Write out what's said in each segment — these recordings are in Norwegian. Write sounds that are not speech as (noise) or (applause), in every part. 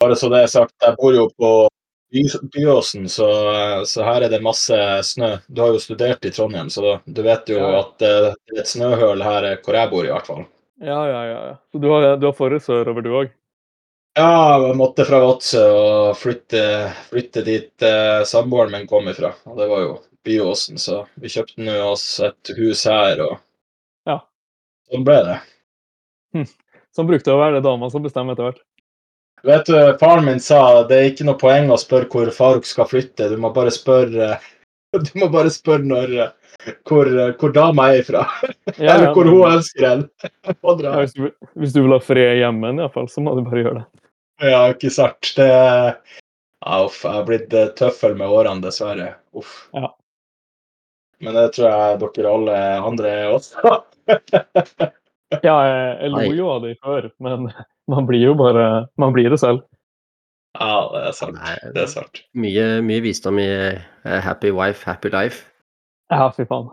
Bare så det er sagt, jeg bor jo på Byåsen, så, så her er det masse snø. Du har jo studert i Trondheim, så du vet jo Ja. at eh, det er et snøhøl her eh, hvor jeg bor, i hvert fall. Ja, ja, ja. ja. Så du har, du har forrige sørover, du òg? Ja, jeg måtte fra Vadsø og flytte, flytte dit eh, samboeren min kom ifra. Og det var jo Byåsen, så vi kjøpte nå oss et hus her, og Ja. sånn ble det. Sånn brukte det å være det dama som bestemmer etter hvert. Vet du, faren min sa det er ikke noe poeng å spørre hvor Faruk skal flytte, du må bare spørre (laughs) Du må bare spørre når, hvor, hvor dama er ifra, Ja, eller hvor hun ønsker en. (laughs) Hvis, du, hvis du vil ha fred i hjemmet, iallfall, så må du bare gjøre det. Ja, ikke sant. Det ja, Uff, jeg har blitt eh, tøffel med årene, dessverre. Uff. Ja. Men det tror jeg dere alle andre er også. (laughs) (laughs) Ja, jeg, jeg lo jo av det før, men (laughs) man blir jo bare Man blir det selv. Ja, det er sant. Det er sant. Mye, mye visdom i eh, Happy Wife, Happy Life. Ja, fy faen.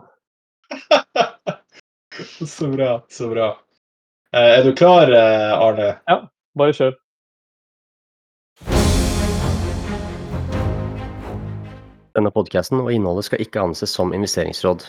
(laughs) Så bra. Så bra. Eh, Er du klar, Arne? Ja, Bare kjør. Denne podkasten og innholdet skal ikke anses som investeringsråd.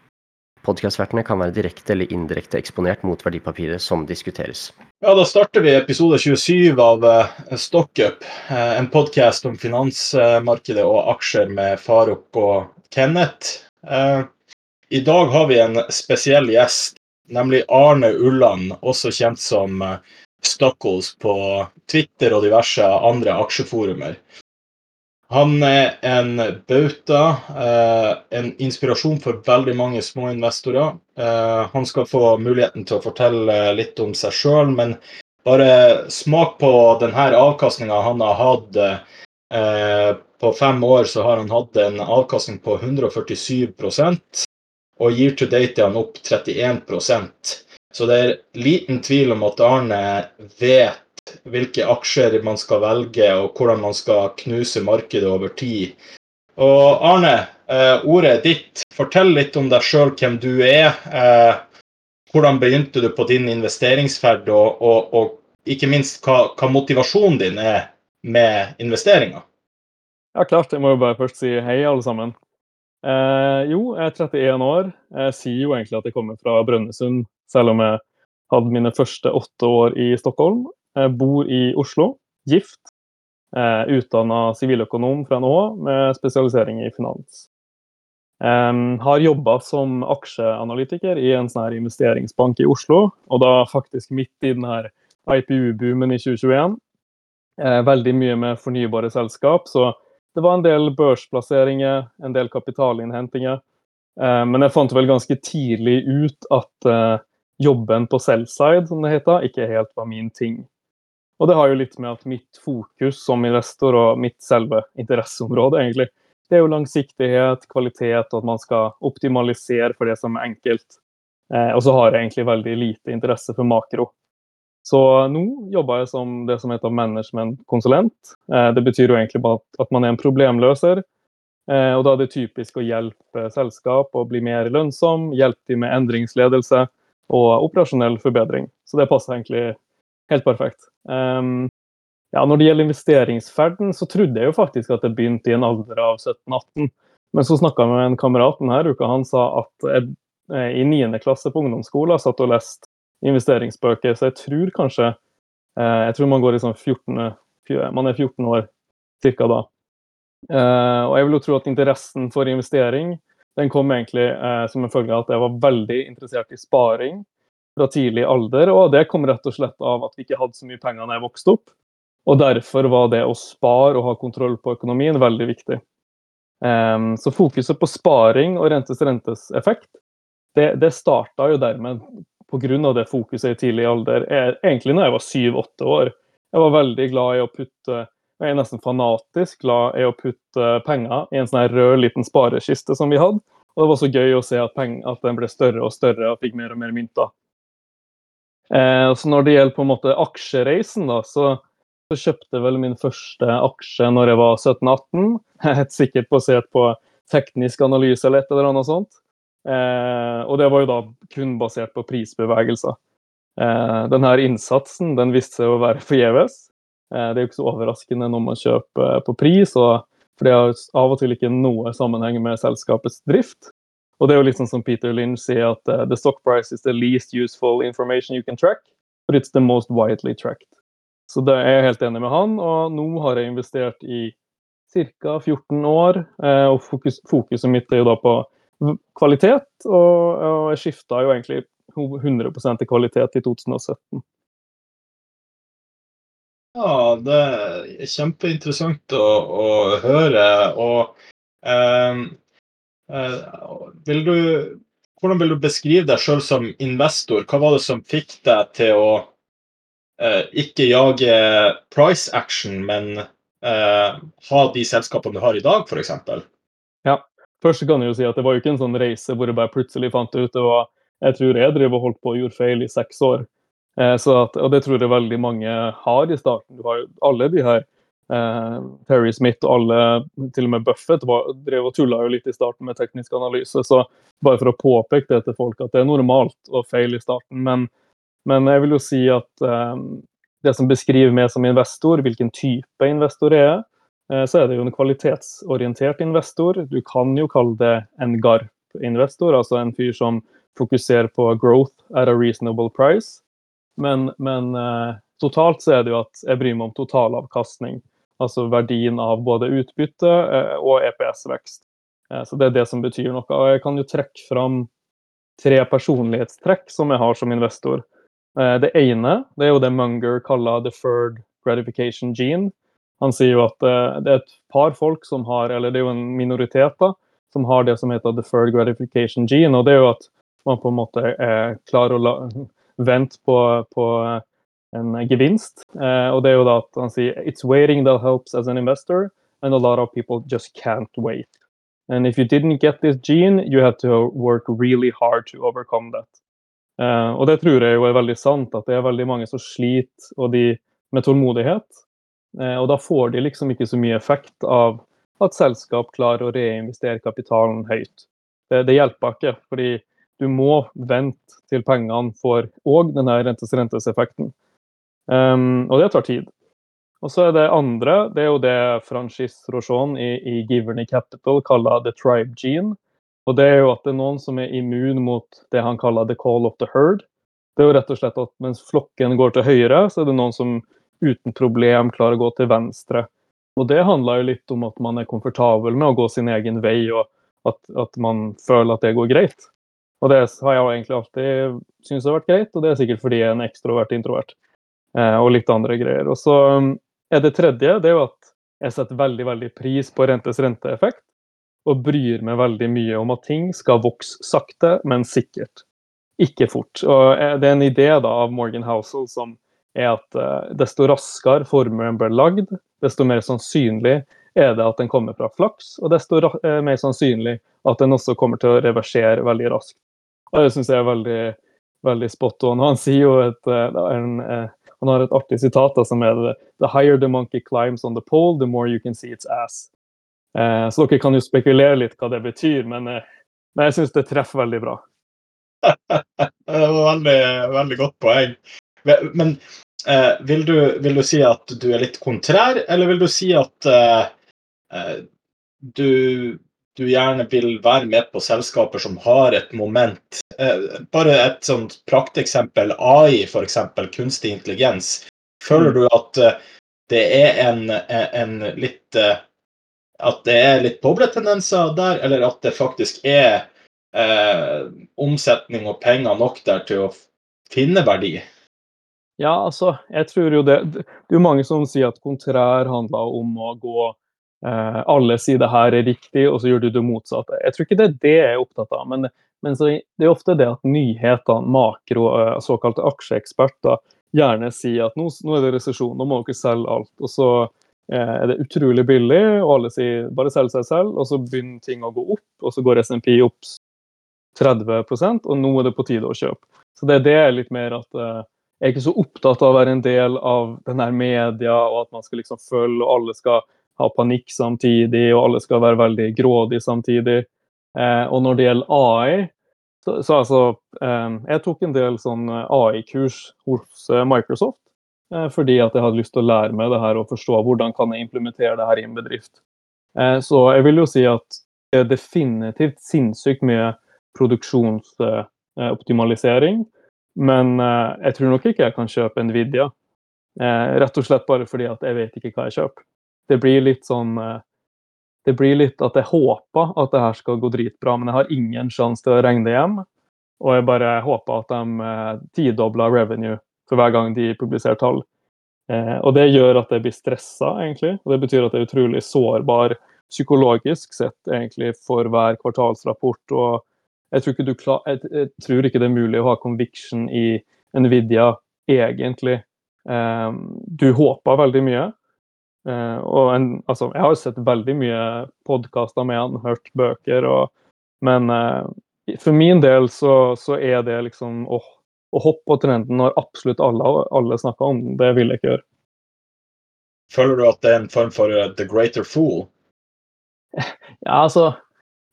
Podkastvertene kan være direkte eller indirekte eksponert mot verdipapiret som diskuteres. Ja, Da starter vi episode 27 av eh, Stockup, eh, en podkast om finansmarkedet og aksjer med Faruk og Kenneth. Eh, I dag har vi en spesiell gjest, nemlig Arne Ulland, også kjent som Stockholz på Twitter og diverse andre aksjeforumer. Han er en bauta, eh, en inspirasjon for veldig mange små investorer. Eh, han skal få muligheten til å fortelle litt om seg sjøl, men bare smak på denne avkastninga han har hatt. Eh, på fem år så har han hatt en avkastning på 147% og year to date er han opp 31% Så det er liten tvil om at Arne vet hvilke aksjer man skal velge, og hvordan man skal knuse markedet over tid. Og Arne, eh, ordet er ditt. Fortell litt om deg sjøl, hvem du er. Eh, hvordan begynte du på din investeringsferd, og, og, og ikke minst hva, hva motivasjonen din er med investeringer? Ja, klart. Jeg må jo bare først si hei, alle sammen. Eh, jo, jeg er 31 år. Jeg sier jo egentlig at jeg kommer fra Brønnøysund, selv om jeg hadde mine første åtte år i Stockholm. Jeg bor i Oslo, gift. Eh, Utdanna siviløkonom fra NHO med spesialisering i finans. Har jobba som aksjeanalytiker i en sånn her investeringsbank i Oslo, og da faktisk midt i den her IPU-boomen i 2021. Eh, veldig mye med fornybare selskap, så det var en del børsplasseringer, en del kapitalinnhentinger. Eh, men jeg fant vel ganske tidlig ut at eh, jobben på sell-side, som det heter, ikke helt var min ting. Og det har jo litt med at mitt fokus som investor og mitt selve interesseområde, egentlig, det er jo langsiktighet, kvalitet, og at man skal optimalisere for det som er enkelt. Eh, og så har jeg egentlig veldig lite interesse for makro. Så nå jobber jeg som det som heter managementkonsulent. Eh, det betyr jo egentlig bare at, at man er en problemløser. Eh, og da er det typisk å hjelpe selskap å bli mer lønnsom, hjelpe dem med endringsledelse og operasjonell forbedring. Så det passer egentlig helt perfekt. Um, ja, når det gjelder investeringsferden, så trodde jeg jo faktisk at det begynte i en alder av 17-18. Men så snakka jeg med en kamerat denne uka. Han sa at jeg eh, i 9. klasse på ungdomsskolen satt og leste investeringsbøker, så jeg tror kanskje eh, Jeg tror man går i sånn 14. Man er 14 år cirka da. Eh, og jeg vil jo tro at interessen for investering den kom egentlig som en følge av at jeg var veldig interessert i sparing fra tidlig alder. Og det kom rett og slett av at vi ikke hadde så mye penger da jeg vokste opp. Og derfor var det å spare og ha kontroll på økonomien veldig viktig. Um, så fokuset på sparing og rentes rentes effekt, det, det starta jo dermed pga. det fokuset i tidlig alder. Jeg, egentlig når jeg var syv-åtte år. Jeg var veldig glad i å putte jeg er nesten fanatisk glad i å putte penger i en sånn her rød liten sparekiste som vi hadde. Og det var så gøy å se at, peng, at den ble større og større og fikk mer og mer mynter. Eh, så når det gjelder på en måte aksjereisen, da, så, så kjøpte vel min første aksje når jeg var 17-18. (laughs) Helt sikkert basert på teknisk analyse eller et eller annet sånt. Eh, og det var jo da kun basert på prisbevegelser. Eh, denne innsatsen den viste seg å være (laughs) forgjeves. Eh, det er jo ikke så overraskende når man kjøper på pris, og, for det har av og til ikke noe sammenheng med selskapets drift. Og det er jo sånn som Peter Lynch sier at uh, the stock price is the least useful information you can track, but it's the most widely tracked. Så det er jeg helt enig med han, og nå har jeg investert i ca. 14 år. Uh, og fokus, fokuset mitt er jo da på kvalitet, og, og jeg skifta jo egentlig 100 til kvalitet i 2017. Ja, det er kjempeinteressant å, å høre. Og Eh, vil du, hvordan vil du beskrive deg sjøl som investor? Hva var det som fikk deg til å eh, ikke jage price action, men eh, ha de selskapene du har i dag, f.eks.? Ja. Først kan jeg jo si at det var jo ikke en sånn reise hvor jeg bare plutselig fant ut det var Jeg tror jeg drev og holdt på og gjorde feil i seks år. Eh, at, og det tror jeg veldig mange har i starten. Du har jo alle de her Eh, Terry Smith og alle, til og med Buffett, var, drev og tulla jo litt i starten med teknisk analyse. Så bare for å påpeke det til folk at det er normalt å feile i starten. Men, men jeg vil jo si at eh, det som beskriver meg som investor, hvilken type investor jeg er, eh, så er det jo en kvalitetsorientert investor. Du kan jo kalle det en GARP-investor, altså en fyr som fokuserer på growth at a reasonable price. Men, men eh, totalt så er det jo at jeg bryr meg om totalavkastning altså verdien av både utbytte eh, og EPS-vekst. Eh, så Det er det som betyr noe. Og Jeg kan jo trekke fram tre personlighetstrekk som jeg har som investor. Eh, det ene det er jo det Munger kaller deferred gratification gene. Han sier jo at det er et par folk som har, eller det er jo en minoritet, da, som har det som heter deferred gratification gene. og det er jo at man på en måte er klar å (laughs) vente på, på en gevinst. Eh, og det er jo da at han sier it's waiting that helps as an investor, and a lot of people just can't wait. And if you didn't get this gene, you have to work really hard to overcome that. Uh, og det tror jeg jo er veldig sant, at det er veldig mange som sliter og de, med tålmodighet. Uh, og da får de liksom ikke så mye effekt av at selskap klarer å reinvestere kapitalen høyt. Det, det hjelper ikke, fordi du må vente til pengene får òg denne rentes-rentes-effekten. Um, og det tar tid. Og så er det andre, det er jo det Francis Rochon i, i Giverny Capital kaller the tribe gene. Og det er jo at det er noen som er immun mot det han kaller the call of the herd. Det er jo rett og slett at mens flokken går til høyre, så er det noen som uten problem klarer å gå til venstre. Og det handler jo litt om at man er komfortabel med å gå sin egen vei, og at, at man føler at det går greit. Og det har jeg egentlig alltid syntes har vært greit, og det er sikkert fordi jeg er en ekstrovert introvert. Eh, og litt andre greier. Og så um, er det tredje det er jo at jeg setter veldig veldig pris på rentes renteeffekt. Og bryr meg veldig mye om at ting skal vokse sakte, men sikkert. Ikke fort. Og eh, Det er en idé da av Morgan Housel som er at uh, desto raskere formelen blir lagd, desto mer sannsynlig er det at den kommer fra flaks, og desto mer sannsynlig at den også kommer til å reversere veldig raskt. Og Det syns jeg er veldig, veldig spot on. Han sier jo et, en, han har et artig sitat da, som er The higher the monkey climbs on the pole, the more you can see its ass. Eh, så dere kan jo spekulere litt hva det betyr, men, eh, men jeg syns det treffer veldig bra. (laughs) det var veldig, veldig godt poeng. Men eh, vil, du, vil, du, si at du er litt kontrær, eller vil du si at eh, eh du du gjerne vil være med på selskaper som har et moment. Eh, bare et sånt prakteksempel. AI, f.eks. Kunstig intelligens. Føler mm. du at eh, det er en, en litt eh, At det er litt bobletendenser der, eller at det faktisk er eh, omsetning og penger nok der til å finne verdi? Ja, altså, jeg tror jo det Det er jo mange som sier at kontrær handler om å gå eh, alle sier det her er riktig, og så gjør du det motsatte. Jeg tror ikke det er det jeg er opptatt av. Men, men det er ofte det at nyhetene, makro, uh, såkalte aksjeeksperter, gjerne sier at nå, nå er det resesjon, nå må dere selge alt. Og så er det utrolig billig, og alle sier bare selg seg selv, og så begynner ting å gå opp, og så går SMP opp 30% og nå er det på tide å kjøpe. Så det er litt mer at eh, jeg er ikke så opptatt av å være en del av den her media, og at man skal liksom følge, og alle skal ha panikk samtidig, og alle skal være veldig grådige samtidig. Uh, og når det gjelder AI, så, så altså um, Jeg tok en del sånn AI-kurs hos Microsoft fordi at jeg hadde lyst til å lære meg det her og forstå hvordan kan jeg implementere det her i en bedrift. Så jeg vil jo si at det er definitivt sinnssykt mye produksjonsoptimalisering. Men jeg tror nok ikke jeg kan kjøpe Nvidia. Rett og slett bare fordi at jeg vet ikke hva jeg kjøper. Det blir litt sånn Det blir litt at jeg håper at det her skal gå dritbra, men jeg har ingen sjanse til å regne det hjem. Og jeg bare håper at de tidobler revenue for hver gang de publiserer tall. Eh, og det gjør at jeg blir stressa, egentlig. Og det betyr at jeg er utrolig sårbar psykologisk sett egentlig for hver kvartalsrapport. Og jeg tror, ikke klar, jeg, jeg tror ikke det er mulig å ha conviction i Nvidia egentlig. Eh, du håper veldig mye. Eh, og en, altså, jeg har sett veldig mye podkaster med han, hørt bøker, og, men eh, for min del så, så er det liksom å, å hoppe på trenden når absolutt alle, alle snakker om den, det vil jeg ikke gjøre. Føler du at det er en form for uh, the greater fool? (laughs) Ja, altså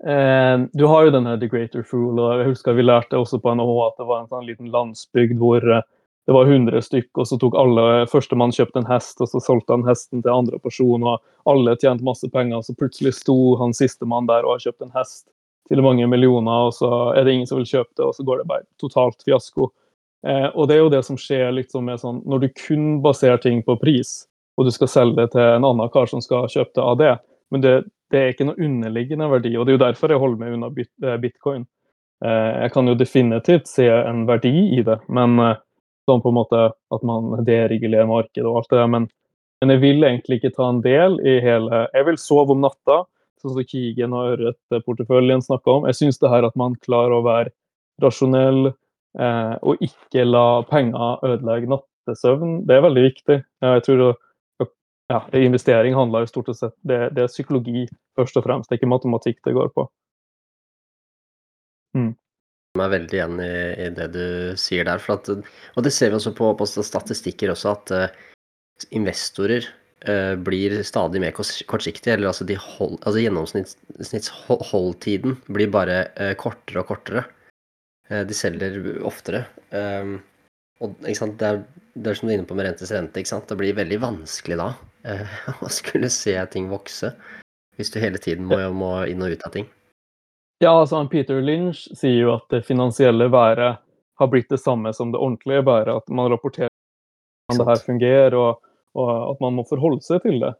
eh, Du har jo denne the greater fool, og jeg husker vi lærte også på NHO at det var en sånn liten landsbygd hvor eh, det var 100 stykk, og så tok alle Førstemann kjøpte en hest, og så solgte han hesten til andre person, og alle tjente masse penger, og så plutselig sto han sistemann der og har kjøpt en hest til mange millioner, og så er det ingen som vil kjøpe det, og så går det bare totalt fiasko. Eh, og det er jo det som skjer liksom med sånn Når du kun baserer ting på pris, og du skal selge det til en annen kar som skal kjøpe det av det, men det, det er ikke noe underliggende verdi. og Det er jo derfor jeg holder meg unna bit, eh, bitcoin. Eh, jeg kan jo definitivt se en verdi i det, men eh, sånn på en måte at man deregulerer markedet og alt det der. Men, men, jeg vil egentlig ikke ta en del i hele Jeg vil sove om natta, sånn som Kigen og Ørret-porteføljen snakka om. Jeg syns det her at man klarer å være rasjonell, Eh, og ikke la penger ødelegge nattesøvn, det er veldig viktig. Jeg tror ja, Investering handler jo stort sett det, det, er psykologi først og fremst, det er ikke matematikk det går på. Mm. Er veldig igjen i, i, det du sier der. At, og det ser vi også på, på statistikker også, at uh, investorer uh, blir stadig mer kortsiktige. Eller altså, hold, altså gjennomsnittsholdtiden blir bare uh, kortere og kortere. De selger oftere. Um, og det er, det, er, som du er inne på med rentes rente. Det blir veldig vanskelig da (laughs) å skulle se ting vokse. Hvis du hele tiden må, må inn og ut av ting. Ja, altså Peter Lynch sier jo at det finansielle været har blitt det samme som det ordentlige været. At man rapporterer hvordan det her fungerer, og, og, at man må forholde seg til det.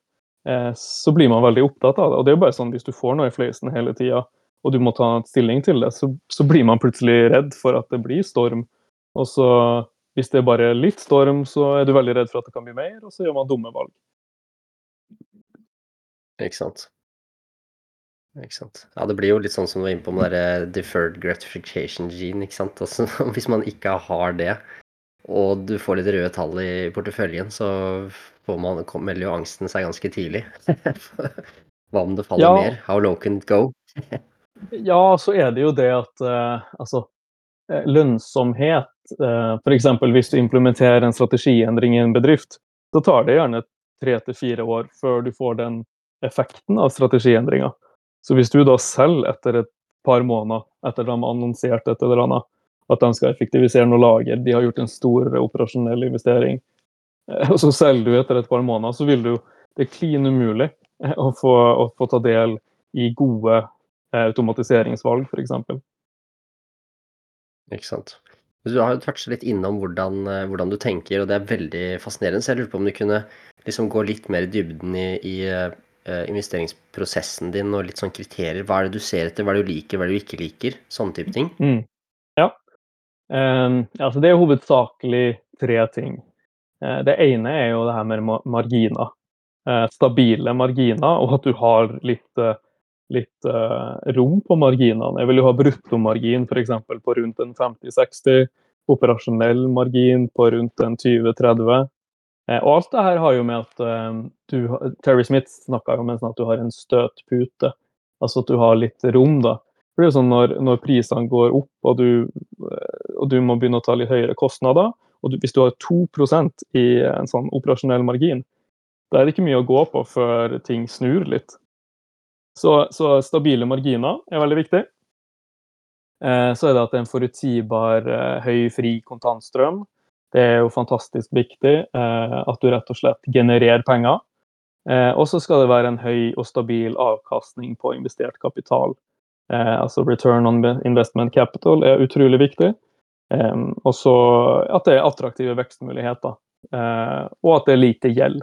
Eh, så blir man veldig opptatt av det. Og det er jo bare sånn hvis du får noe i fleisen hele tida, og du må ta stilling til det, så, så, blir man plutselig redd for at det blir storm. Og så, hvis det er bare litt storm, så er du veldig redd for at det kan bli mer, og så gjør man dumme valg. Ikke sant. Ikke sant. Ja, det blir jo litt sånn som du var inne på med det deferred gratification gene. ikke sant? Altså, (laughs) hvis man ikke har det, og du får litt røde tall i porteføljen, så får man, melder jo angsten seg ganske tidlig. (laughs) Hva om det faller ja. mer? How low can it go? (laughs) Ja, så er det jo det at uh, altså, eh, lønnsomhet uh, F.eks. hvis du implementerer en strategiendring i en bedrift, så tar det gjerne tre til fire år før du får den effekten av strategiendringa. Så hvis du da selger etter et par måneder etter at de har annonsert et eller annet, at de skal effektivisere noe lager, de har gjort en stor operasjonell investering, eh, og så selger du etter et par måneder, så vil du Det er klin umulig å få, å få ta del i gode Eh, automatiseringsvalg, f.eks. Ikke sant. Du har jo touchet litt innom hvordan, eh, hvordan, du tenker, og det er veldig fascinerende. Så jeg lurer på om du kunne liksom gå litt mer i dybden i, i investeringsprosessen din og litt sånn kriterier. Hva er det du ser etter, hva er det du liker, hva er det du ikke liker? Sånne type ting. Mm. Ja. Um, altså det er hovedsakelig tre ting. Uh, det ene er jo det her med marginer. Uh, stabile marginer, og at du har litt litt uh, rom på marginene. Jeg vil jo ha bruttomargin f.eks. på rundt en 50-60, operasjonell margin på rundt en 20-30. Eh, og alt det her har jo med at eh, du, Terry Smith snakka om sånn at du har en støtpute. Altså at du har litt rom, da. For det er jo sånn når, når prisene går opp, og du, eh, og du må begynne å ta litt høyere kostnader, og du, hvis du har 2% i en sånn operasjonell margin, da er det ikke mye å gå på før ting snur litt. Så, så stabile marginer er veldig viktig. Eh, så er det at det er en forutsigbar, eh, høy, fri kontantstrøm. Det er jo fantastisk viktig eh, at du rett og slett genererer penger. Og så skal det være en høy og stabil avkastning på investert kapital. Altså return on investment capital er utrolig viktig. Og så at det er attraktive vekstmuligheter. Og at det er lite gjeld.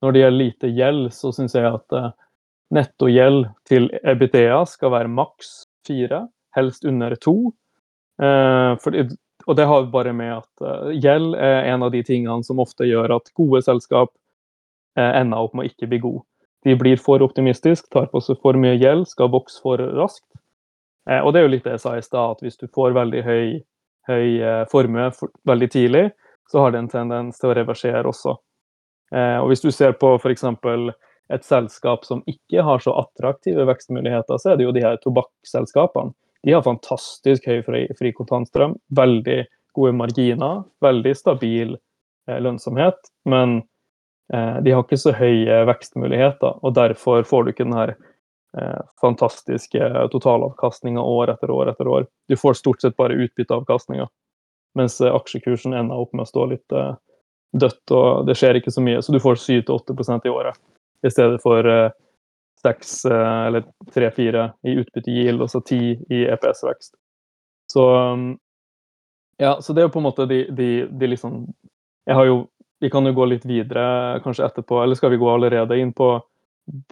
Når det gjelder lite gjeld, så syns jeg at nettogjeld til EBITDA skal være maks fire helst under to. Eh, for, og det har bare med at uh, gjeld er en av de tingene som ofte gjør at gode selskap uh, ender opp med å ikke bli gode. De blir for optimistiske, tar på seg for mye gjeld, skal vokse for raskt. Uh, og det er jo litt det jeg sa i stad, at hvis du får veldig høy, høy formue for, veldig tidlig, så har det en tendens til å reversere også. og hvis du ser på f.eks. et selskap som ikke har så attraktive vekstmuligheter, så er det jo de her tobakksselskapene de har fantastisk høy fri, fri kontantstrøm, veldig gode marginer, veldig stabil eh, lønnsomhet. Men eh, de har ikke så høye vekstmuligheter, og derfor får du ikke den her eh, fantastiske totalavkastninga år etter år etter år. Du får stort sett bare utbytteavkastninga, mens eh, aksjekursen ender opp med å stå litt eh, dødt, og det skjer ikke så mye. Så du får 7-8 i året i stedet for eh, seks eh, eller tre-fire i utbyttegild, og så ti i EPS-vekst. Så um, ja, så det er jo på en måte de, de, de, liksom Jeg har jo Vi kan jo gå litt videre kanskje etterpå, eller skal vi gå allerede inn på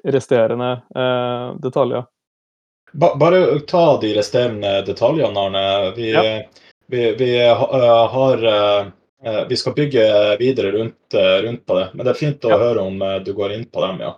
resterende eh, detaljer? Ba, bare ta de resterende detaljene, Arne. Vi, ja. vi, vi har uh, Vi skal bygge videre rundt, rundt, på det, men det er fint å ja. høre om du går inn på dem, ja.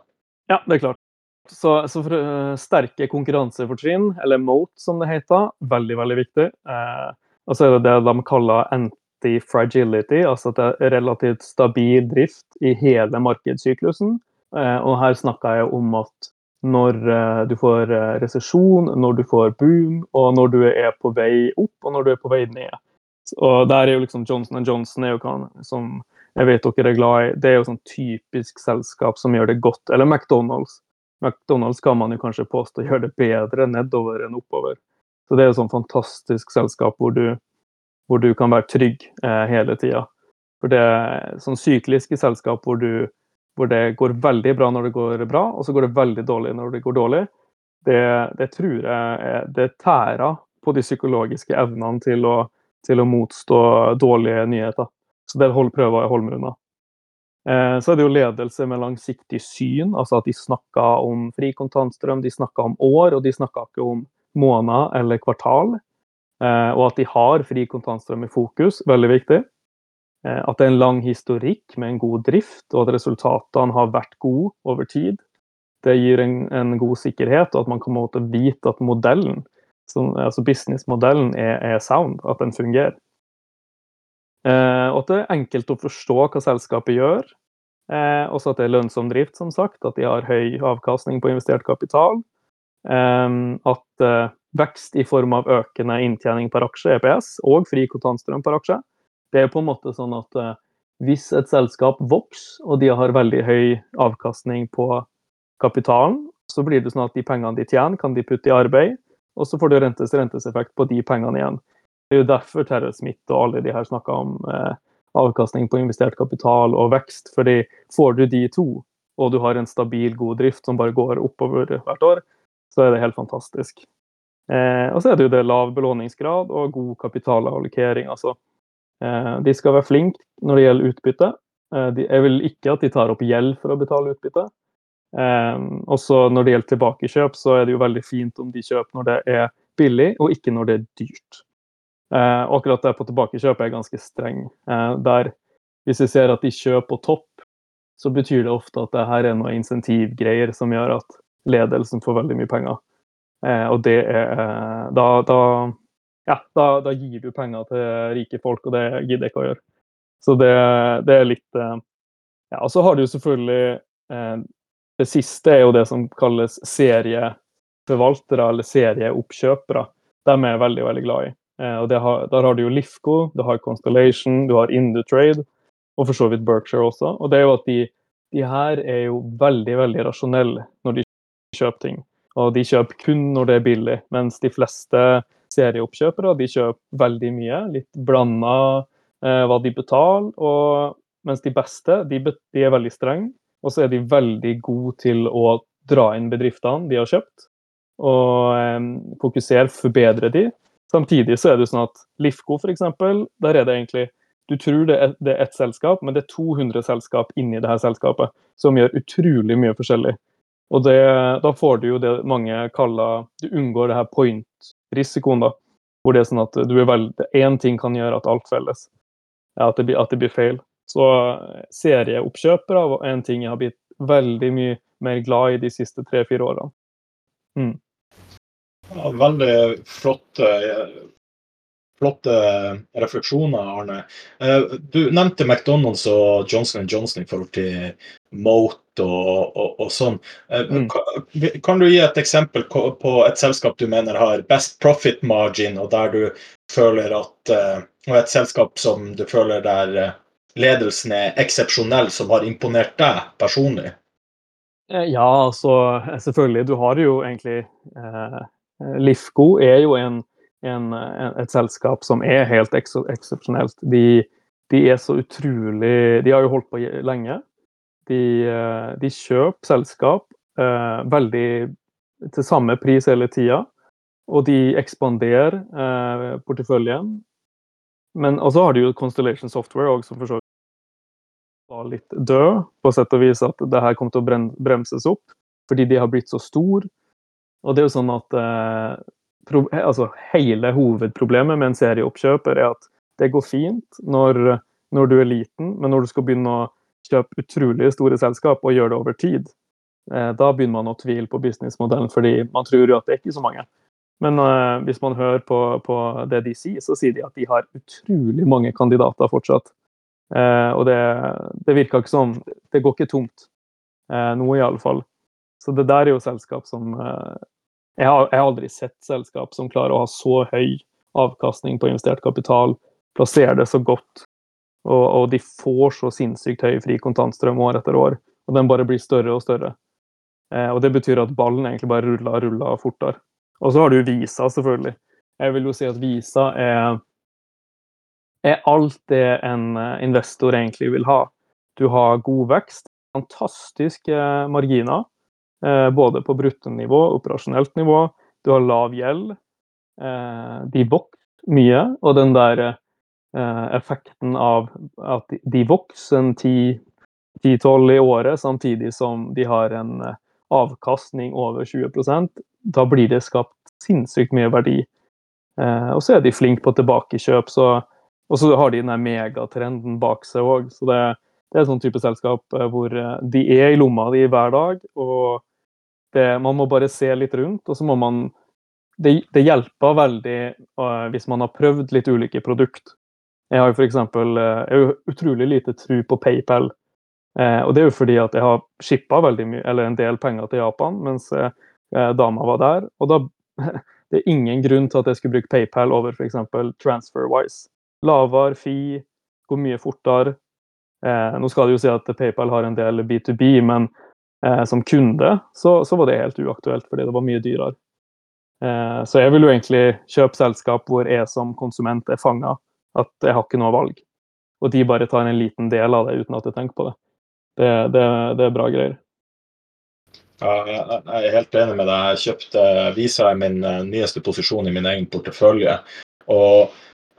Ja, det er klart. Så, så for, uh, sterke konkurransefortrinn, eller moat som det heter, veldig veldig viktig. Uh, og så er det det de kaller anti-fragility, altså at det er relativt stabil drift i hele markedssyklusen. Uh, og her snakker jeg om at når du får resesjon, når du får boom, og når du er på vei opp, og når du er på vei ned. Og der er jo liksom Johnson Johnson er jo kan, som jeg vet dere er glad i, det er jo sånn typisk selskap som gjør det godt. Eller McDonald's. McDonald's kan man jo kanskje påstå gjør det bedre nedover enn oppover. Så det er jo sånn fantastisk selskap hvor du, hvor du kan være trygg eh, hele tida. For det er sånn sykliske selskap hvor, du, hvor, det går veldig bra når det går bra, og så går det veldig dårlig når det går dårlig. Det, det tror jeg det tærer på de psykologiske evnene til å, til å motstå dårlige nyheter. Så det prøver jeg å meg unna. Eh, så er det jo ledelse med langsiktig syn, altså at de snakka om fri kontantstrøm, de snakka om år, og de snakka ikke om måneder eller kvartal. Eh, og at de har fri kontantstrøm i fokus, veldig viktig. Eh, at det er en lang historikk med en god drift, og at resultatene har vært gode over tid. Det gir en, en god sikkerhet, og at man kan vite at modellen, altså businessmodellen, er, er sound, at den fungerer. Eh, og at det er enkelt å forstå hva selskapet gjør. Eh, også at det er lønnsom drift, som sagt. At de har høy avkastning på investert kapital. Eh, at vekst i form av økende inntjening per aksje, EPS, og fri kontantstrøm per aksje. Det er på en måte sånn at hvis et selskap vokser, og de har veldig høy avkastning på kapitalen, så blir det sånn at de pengene de tjener, kan de putte i arbeid, og så får du rentes renteseffekt på de pengene igjen. Det er jo derfor Terje Smith og alle de her snakker om eh, avkastning på investert kapital og vekst. fordi får du de to, og du har en stabil, god drift som bare går oppover hvert år, så er det helt fantastisk. Eh, og så er det jo det lav belåningsgrad og god kapitalallokering. Altså, eh, de skal være flinke når det gjelder utbytte. Eh, de, jeg vil ikke at de tar opp gjeld for å betale utbytte. Eh, også når det gjelder tilbakekjøp, så er det jo veldig fint om de kjøper når det er billig, og ikke når det er dyrt. Eh, akkurat det på tilbakekjøp er ganske streng. Eh, der hvis vi ser at de kjøper på topp, så betyr det ofte at det her er noen insentivgreier som gjør at ledelsen får veldig mye penger. Eh, og det er da, da, ja, da, da, gir du penger til rike folk, og det gidder jeg ikke å gjøre. Så det, det er litt Ja, og så har du selvfølgelig eh, Det siste er jo det som kalles serieforvaltere eller serieoppkjøpere. Dem er jeg veldig, veldig glad i. Eh, og har, Der har du jo Lifco, du har Constellation, du har Indutrade og for så vidt Berkshire også. Og det er jo at de, de her er jo veldig, veldig rasjonelle når de kjøper ting. Og de kjøper kun når det er billig, mens de fleste serieoppkjøpere de kjøper veldig mye. Litt blanda eh, hva de betaler. Og, mens de beste de, de er veldig strenge, og så er de veldig gode til å dra inn bedriftene de har kjøpt. Og eh, fokusere, forbedre de. Samtidig så er det sånn at Lifco f.eks., der er det egentlig du tror det er, det er selskap, men det er 200 selskap inni det her selskapet som gjør utrolig mye forskjellig. Og det, da får du jo det mange kaller Du unngår det her point-risikoen, da. Hvor det er sånn at du er veldig Én ting kan gjøre at alt felles. At det, blir, at det blir feil. Så serieoppkjøpere var en ting jeg har blitt veldig mye mer glad i de siste tre-fire årene. Mm. Ja, veldig flotte, flotte refleksjoner, Arne. Eh, du nevnte McDonald's og Johnson Johnson i forhold til Moat og, og, og sånn. Eh, mm. Kan du gi et eksempel på et selskap du mener har best profit margin, og der du føler at eh, Og et selskap som du føler der ledelsen er eksepsjonell, som har imponert deg personlig? Ja, altså selvfølgelig. Du har jo egentlig eh, Lifco er jo en en, et selskap som er helt eksepsjonelt. De, de, er så utrolig De har jo holdt på lenge. De, eh, de kjøper selskap eh, veldig til samme pris hele tida. Og de ekspanderer eh, porteføljen. Men også har de jo Constellation Software også, som for så vidt var litt død, på sett og vis at det her kommer til å bremses opp. Fordi de har blitt så store. Og det er jo sånn at eh, altså, hele hovedproblemet med en serieoppkjøper er at det går fint når, når, du er liten, men når du skal begynne å kjøpe utrolig store selskap og gjøre det over tid, eh, da begynner man å tvile på businessmodellen, fordi man tror jo at det er ikke så mange. Men eh, hvis man hører på, på, det de sier, så sier de at de har utrolig mange kandidater fortsatt. Eh, og det, det, virker ikke som Det går ikke tomt. Eh, noe, i alle fall. Så det der er jo selskap som eh, jeg har, jeg har, aldri sett selskap som klarer å ha så høy avkastning på investert kapital, plassere det så godt, og, og de får så sinnssykt høy fri kontantstrøm år etter år. Og den bare blir større og større. Eh, og det betyr at ballen egentlig bare ruller og ruller fortere. Og så har du Visa, selvfølgelig. Jeg vil jo si at Visa er, er alt det en eh, investor egentlig vil ha. Du har god vekst, fantastiske marginer. Eh, både på bruttonivå operasjonelt nivå. Du har lav gjeld. Eh, de vokser mye, og den der eh, effekten av at de vokser 10-12 i året, samtidig som de har en avkastning over 20% da blir det skapt sinnssykt mye verdi. og så er de flinke på tilbakekjøp, så, og så har de den megatrenden bak seg òg. Det, det, er en sånn type selskap hvor de er i lomma di hver dag, og det, man må bare se litt rundt, og så må man Det, det hjelper veldig uh, hvis man har prøvd litt ulike produkt. Jeg har jo f.eks. Uh, utrolig lite tro på PayPal. Uh, og det er jo fordi at jeg har shippa veldig mye, eller en del penger til Japan mens uh, dama var der. Og da (laughs) det er ingen grunn til at jeg skulle bruke PayPal over f.eks. TransferWise. Lavere fee, går mye fortere. Eh, nå skal det jo si at PayPal har en del B2B, men eh, som kunde, så, så, var det helt uaktuelt fordi det var mye dyrere. Eh, så jeg vil jo egentlig kjøpe selskap hvor jeg som konsument er fanga. At jeg har ikke noe valg. Og de bare tar en liten del av det uten at jeg tenker på det. Det, det, det er bra greier. Ja, jeg er helt enig med deg. Jeg kjøpte Visa i min uh, nyeste posisjon i min egen portefølje. Og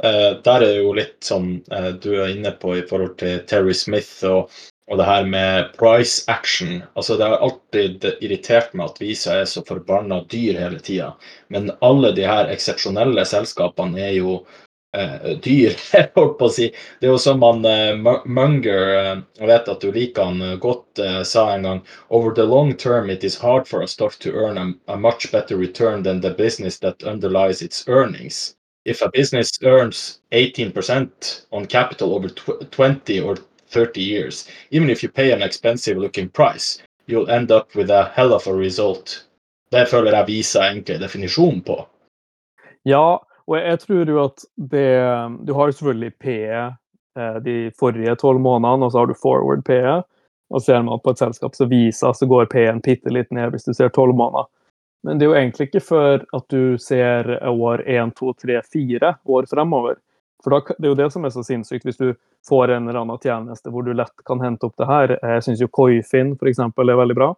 eh, der er det jo litt som eh, du er inne på i forhold til Terry Smith og og det her med price action altså Det har alltid irritert meg at Visa er så forbanna dyr hele tida. Men alle de her eksepsjonelle selskapene er jo eh, dyr, (laughs) holdt på å si. Det er jo som han eh, Munger, eh, jeg vet at du liker han eh, godt, eh, sa en gang Over the long term it is hard for a stock to earn a, a much better return than the business that underlies its earnings. If a business earns 18% on capital over 20 or 30 years. Even if you pay an expensive looking price, you'll end up with a hell of a result. Det føler jeg viser egentlig definisjonen på. Ja, og jeg tror jo at det Du har jo selvfølgelig PE eh, de forrige tolv månedene, og så har du forward PE. Og ser man på et selskap som viser, så går P-en bitte litt ned hvis du ser tolv måneder. Men det er jo egentlig ikke før at du ser år 1, 2, 3, 4 år fremover. For da, det er jo det som er så sinnssykt, hvis du får en eller annen tjeneste hvor du lett kan hente opp det her. Jeg syns jo Koifin f.eks. er veldig bra.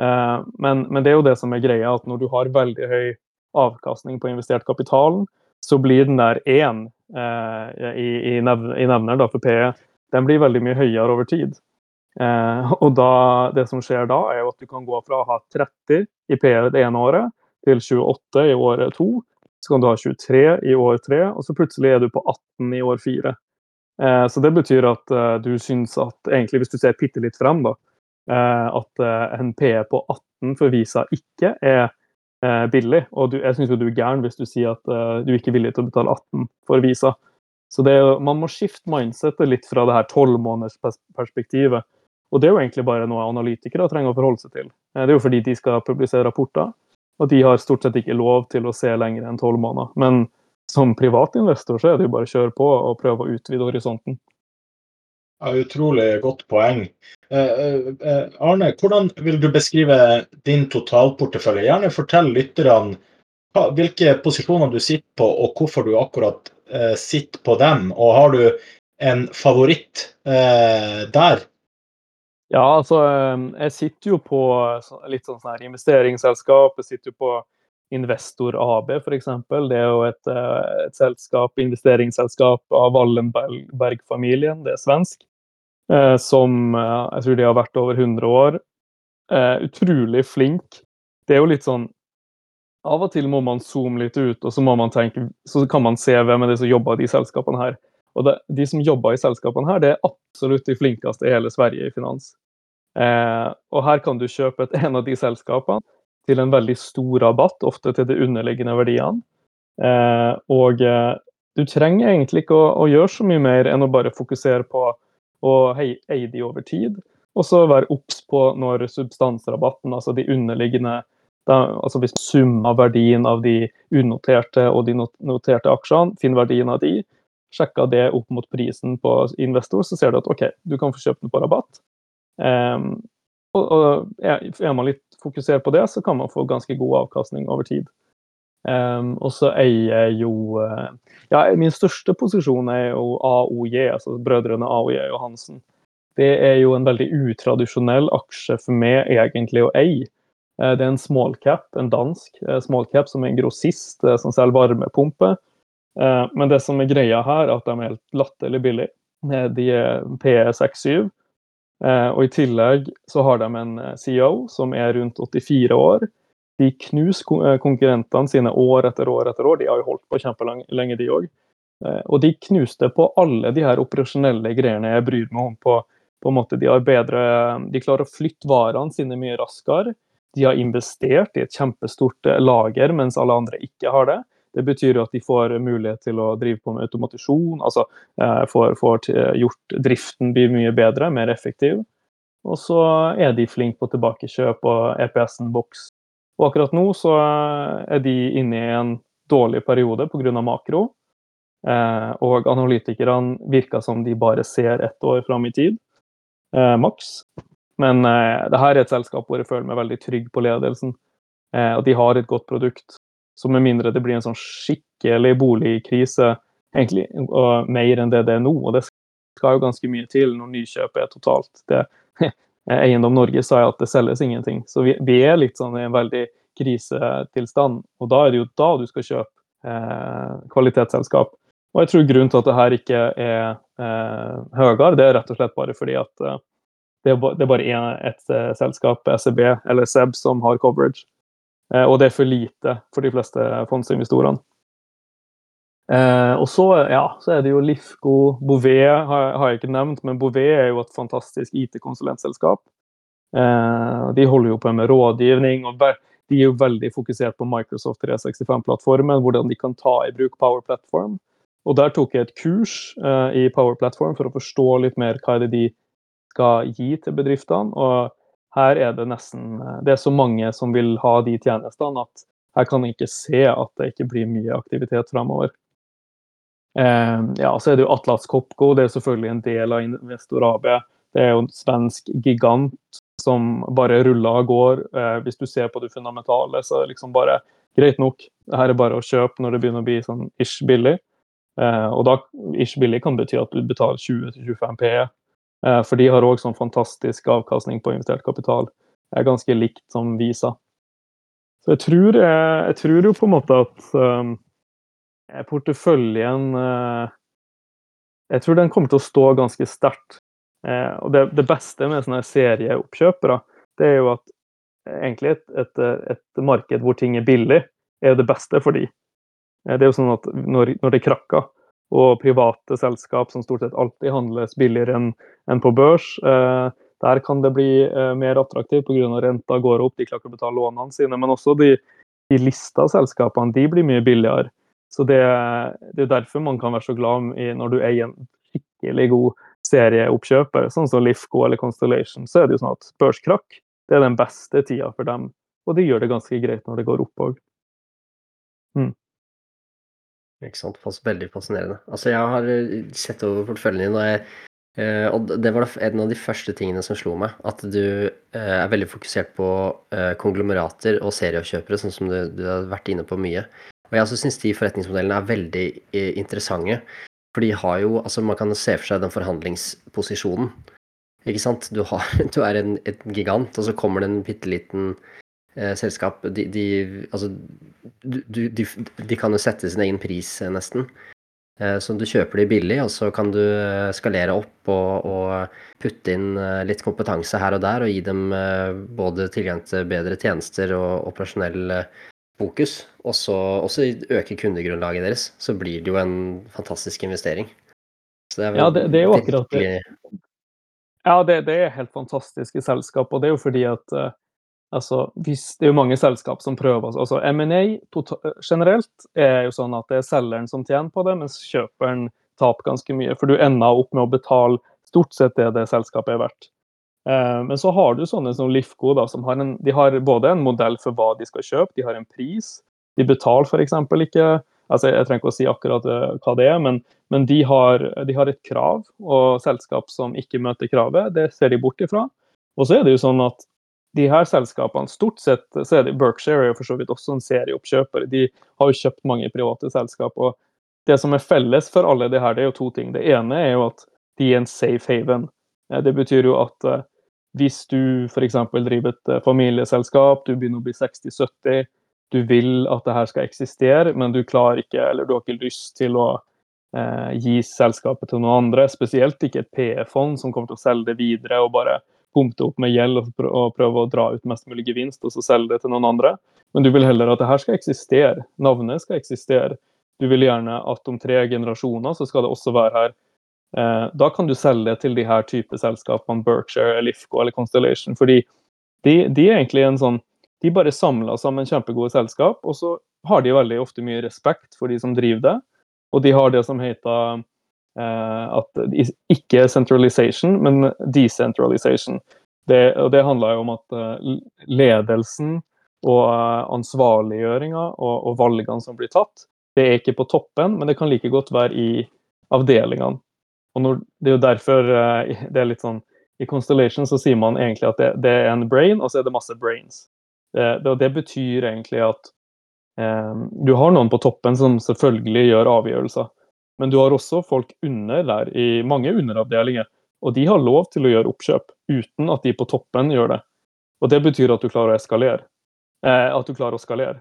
Eh, men, men, det er jo det som er greia, at når du har veldig høy avkastning på investert kapitalen, så blir den der én eh, i, i, nevner da, for PE, den blir veldig mye høyere over tid. Eh, og da, det som skjer da, er jo at du kan gå fra å ha 30 i PE det ene året til 28 i året to. Så kan du ha 23 i år 3, og så plutselig er du på 18 i år 4. Eh, så det betyr at eh, du syns at, egentlig hvis du ser bitte litt frem, da, eh, at eh, en PE på 18 for Visa ikke er eh, billig. Og du, jeg syns du er gæren hvis du sier at du ikke er villig til å betale 18 for Visa. Så er, man må skifte mindsetet litt fra det her tolvmånedersperspektivet og det er jo egentlig bare noe analytikere trenger å forholde seg til. Det er jo fordi de skal publisere rapporter, og de har stort sett ikke lov til å se lenger enn tolv måneder. Men som privatinvestor så er det jo bare å kjøre på og prøve å utvide horisonten. Ja, utrolig godt poeng. Eh, eh, Arne, hvordan vil du beskrive din totalportefølje? Gjerne fortell lytterne hvilke posisjoner du sitter på, og hvorfor du akkurat sitter på dem. Og har du en favoritt der? Ja, altså ehm, jeg sitter jo på litt sånn her investeringsselskap. Jeg sitter jo på Investor AB f.eks. Det er jo et, eh, et, selskap, investeringsselskap av Wallenberg-familien, det er svensk. Eh, som eh, jeg tror de har vært over 100 år. Utrolig flink. Det er jo litt sånn Av og til må man zoome litt ut, og så må man tenke, så kan man se hvem er det som jobber i de selskapene her. Og det, De som jobber i selskapene her, det er absolutt de flinkeste i hele Sverige i finans. Eh, og Her kan du kjøpe et, (laughs) en av de selskapene til en veldig stor rabatt, ofte til de underliggende verdiene. Eh, og eh, du trenger egentlig ikke å, å, gjøre så mye mer enn å bare fokusere på å eie de over tid. Og så være obs på når substansrabatten, altså de underliggende da, altså Hvis summen av verdien av de unoterte og de noterte aksjene, finner verdien av de, sjekka det opp mot prisen på investor, så ser du at OK, du kan få kjøpt den på rabatt. Um, og, og Er man litt fokusert på det, så kan man få ganske god avkastning over tid. Um, og så eier jeg jo uh, ja, Min største posisjon er jo AOJ, altså brødrene AOJ og Hansen. Det er jo en veldig utradisjonell aksje for meg egentlig å eie. Uh, det er en small cap, en dansk smallcap small cap som er en grossist som selger varmepumpe. Eh, men det som er greia her, er at de er helt latterlig billige. Eh, de er PE67. Eh, og i tillegg så har de en CEO som er rundt 84 år. De knuser konkurrentene sine år etter år etter år. De har jo holdt på kjempelenge, de òg. Og de knuste på alle de her operasjonelle greiene jeg bryr meg om. på, på en måte De har bedre, de klarer å flytte varene sine mye raskere. De har investert i et kjempestort lager, mens alle andre ikke har det. Det betyr jo at de får mulighet til å drive på med automatisjon, altså eh, får, får gjort driften blir mye bedre, mer effektiv. Og så er de flinke på tilbakekjøp og EPS-en boks. Og akkurat nå så er de inne i en dårlig periode pga. makro. Eh, og analytikerne virker som de bare ser ett år fram i tid, eh, maks. Men eh, det her er et selskap hvor jeg føler meg veldig trygg på ledelsen. Eh, og de har et godt produkt. Så med mindre det blir en sånn skikkelig boligkrise, egentlig, og mer enn det det er nå, og det skal jo ganske mye til når nykjøpet er totalt det, (laughs) Eiendom Norge sa at det selges ingenting. Så vi, vi, er litt sånn i en veldig krisetilstand. Og da er det jo da du skal kjøpe eh, kvalitetsselskap. Og jeg tror grunnen til at det her ikke er eh, høyere, det er rett og slett bare fordi at eh, det, er, bare en, et eh, selskap, SEB eller SEB, som har coverage. Eh, og det er for lite for de fleste fondsinvestorene. Eh, og så, ja, så, er det jo Lifco, Bouvet har, har, jeg ikke nevnt, men Bouvet er jo et fantastisk IT-konsulentselskap. Eh, de holder jo på med rådgivning, og de er jo veldig fokusert på Microsoft 365-plattformen, hvordan de kan ta i bruk Power Platform. Og der tok jeg et kurs eh, i Power Platform for å forstå litt mer hva er det de skal gi til bedriftene. Og her er det nesten Det er så mange som vil ha de tjenestene at her kan jeg ikke se at det ikke blir mye aktivitet fremover. Eh, ja, så er det jo Atlas Copco, det er selvfølgelig en del av Investor AB. Det er jo en svensk gigant som bare ruller og går. Eh, hvis du ser på det fundamentale, så er det liksom bare greit nok. Det her er bare å kjøpe når det begynner å bli sånn ish billig. Eh, og da ish billig kan bety at du betaler 20-25 PE. Eh, for de har òg sånn fantastisk avkastning på investert kapital. Det er ganske likt som Visa. Så jeg tror, jeg, eh, jeg tror jo på en måte at um, porteføljen uh, Jeg tror den kommer til å stå ganske sterkt. Uh, og det, det, beste med sånne serieoppkjøpere, det er jo at egentlig et, et, et marked hvor ting er billig, er det beste for de. Uh, det er jo sånn at når, når det krakker, og private selskap som stort sett alltid handles billigere enn en på børs, eh, der kan det bli eh, mer attraktivt pga. renta går opp, de klarer å betale lånene sine. Men også de, de lista selskapene de blir mye billigere. Så det, det er derfor man kan være så glad i når du eier en skikkelig god serieoppkjøper, sånn som Lifco eller Constellation, så er det jo sånn at børskrakk det er den beste tida for dem. Og de gjør det ganske greit når det går opp òg. Mm. Ikke sant. Veldig fascinerende. Altså, jeg har eh, sett over porteføljen din, og, jeg, eh, og det var en av de første tingene som slo meg. At du eh, er veldig fokusert på konglomerater og seriekjøpere, sånn som du, du, har vært inne på mye. Og jeg også syns de forretningsmodellene er veldig interessante. For de har jo Altså, man kan se for seg den forhandlingsposisjonen. Ikke sant. Du, har, (laughs) du er en, en gigant, og så kommer det en bitte liten selskap. De, de, altså, du, de, de, kan jo sette sin egen pris, eh, nesten. Eh, så du kjøper de billig, og så kan du eh, skalere opp og, og, putte inn eh, litt kompetanse her og der, og gi dem eh, både tilgang til bedre tjenester og operasjonell fokus. Og så også øke kundegrunnlaget deres. Så blir det jo en fantastisk investering. Det ja, det, det, er jo akkurat det. Ja, det, det, er helt fantastiske selskap. Og det er jo fordi at altså, hvis, Det er jo mange selskap som prøver. altså M&A generelt er jo sånn at det er selgeren som tjener på det, mens kjøperen taper ganske mye. For du ender opp med å betale stort sett det det selskapet er verdt. Eh, men så har du sånne som Lifco, da, som har, en, de har både en modell for hva de skal kjøpe, de har en pris. De betaler f.eks. ikke altså Jeg trenger ikke å si akkurat uh, hva det er, men, men de, har, de, har, et krav, og selskap som ikke møter kravet, det ser de bort ifra. Og så er det jo sånn at de her selskapene, stort sett så er det Berkshire er for så vidt også en serieoppkjøper. De har jo kjøpt mange private selskap. og Det som er felles for alle de her, det er jo to ting. Det ene er jo at de er en safe haven. Eh, det betyr jo at uh, hvis du f.eks. driver et uh, familieselskap, du begynner å bli 60-70, du vil at det her skal eksistere, men du klarer ikke, eller du har ikke lyst til å eh, gi selskapet til noen andre. Spesielt ikke et PE-fond som kommer til å selge det videre og bare pumpe opp med gjeld og prøve å dra ut mest mulig gevinst og så selge det til noen andre. Men du vil heller at det her skal eksistere. Navnet skal eksistere. Du vil gjerne at om tre generasjoner så skal det også være her. Eh, da kan du selge det til de her type selskapene, Berkshire, Lifco eller Constellation. fordi de, de er egentlig en sånn de bare samler sammen kjempegode selskap, og så har de veldig ofte mye respekt for de som driver det. Og de har det som heter at ikke centralization, men decentralization. Det, og det handler jo om at uh, ledelsen og uh, ansvarliggjøringa og, og, valgene som blir tatt, det er ikke på toppen, men det kan like godt være i avdelingene. Og når, det er jo derfor det er litt sånn I Constellation så sier man egentlig at det, det er en brain, og så er det masse brains. Det, det, det betyr egentlig at eh, du har noen på toppen som selvfølgelig gjør avgjørelser. Men du har også folk under der, i mange underavdelinger. Og de har lov til å gjøre oppkjøp uten at de på toppen gjør det. Og det betyr at du klarer å eskalere. Eh, at du klarer å skalere.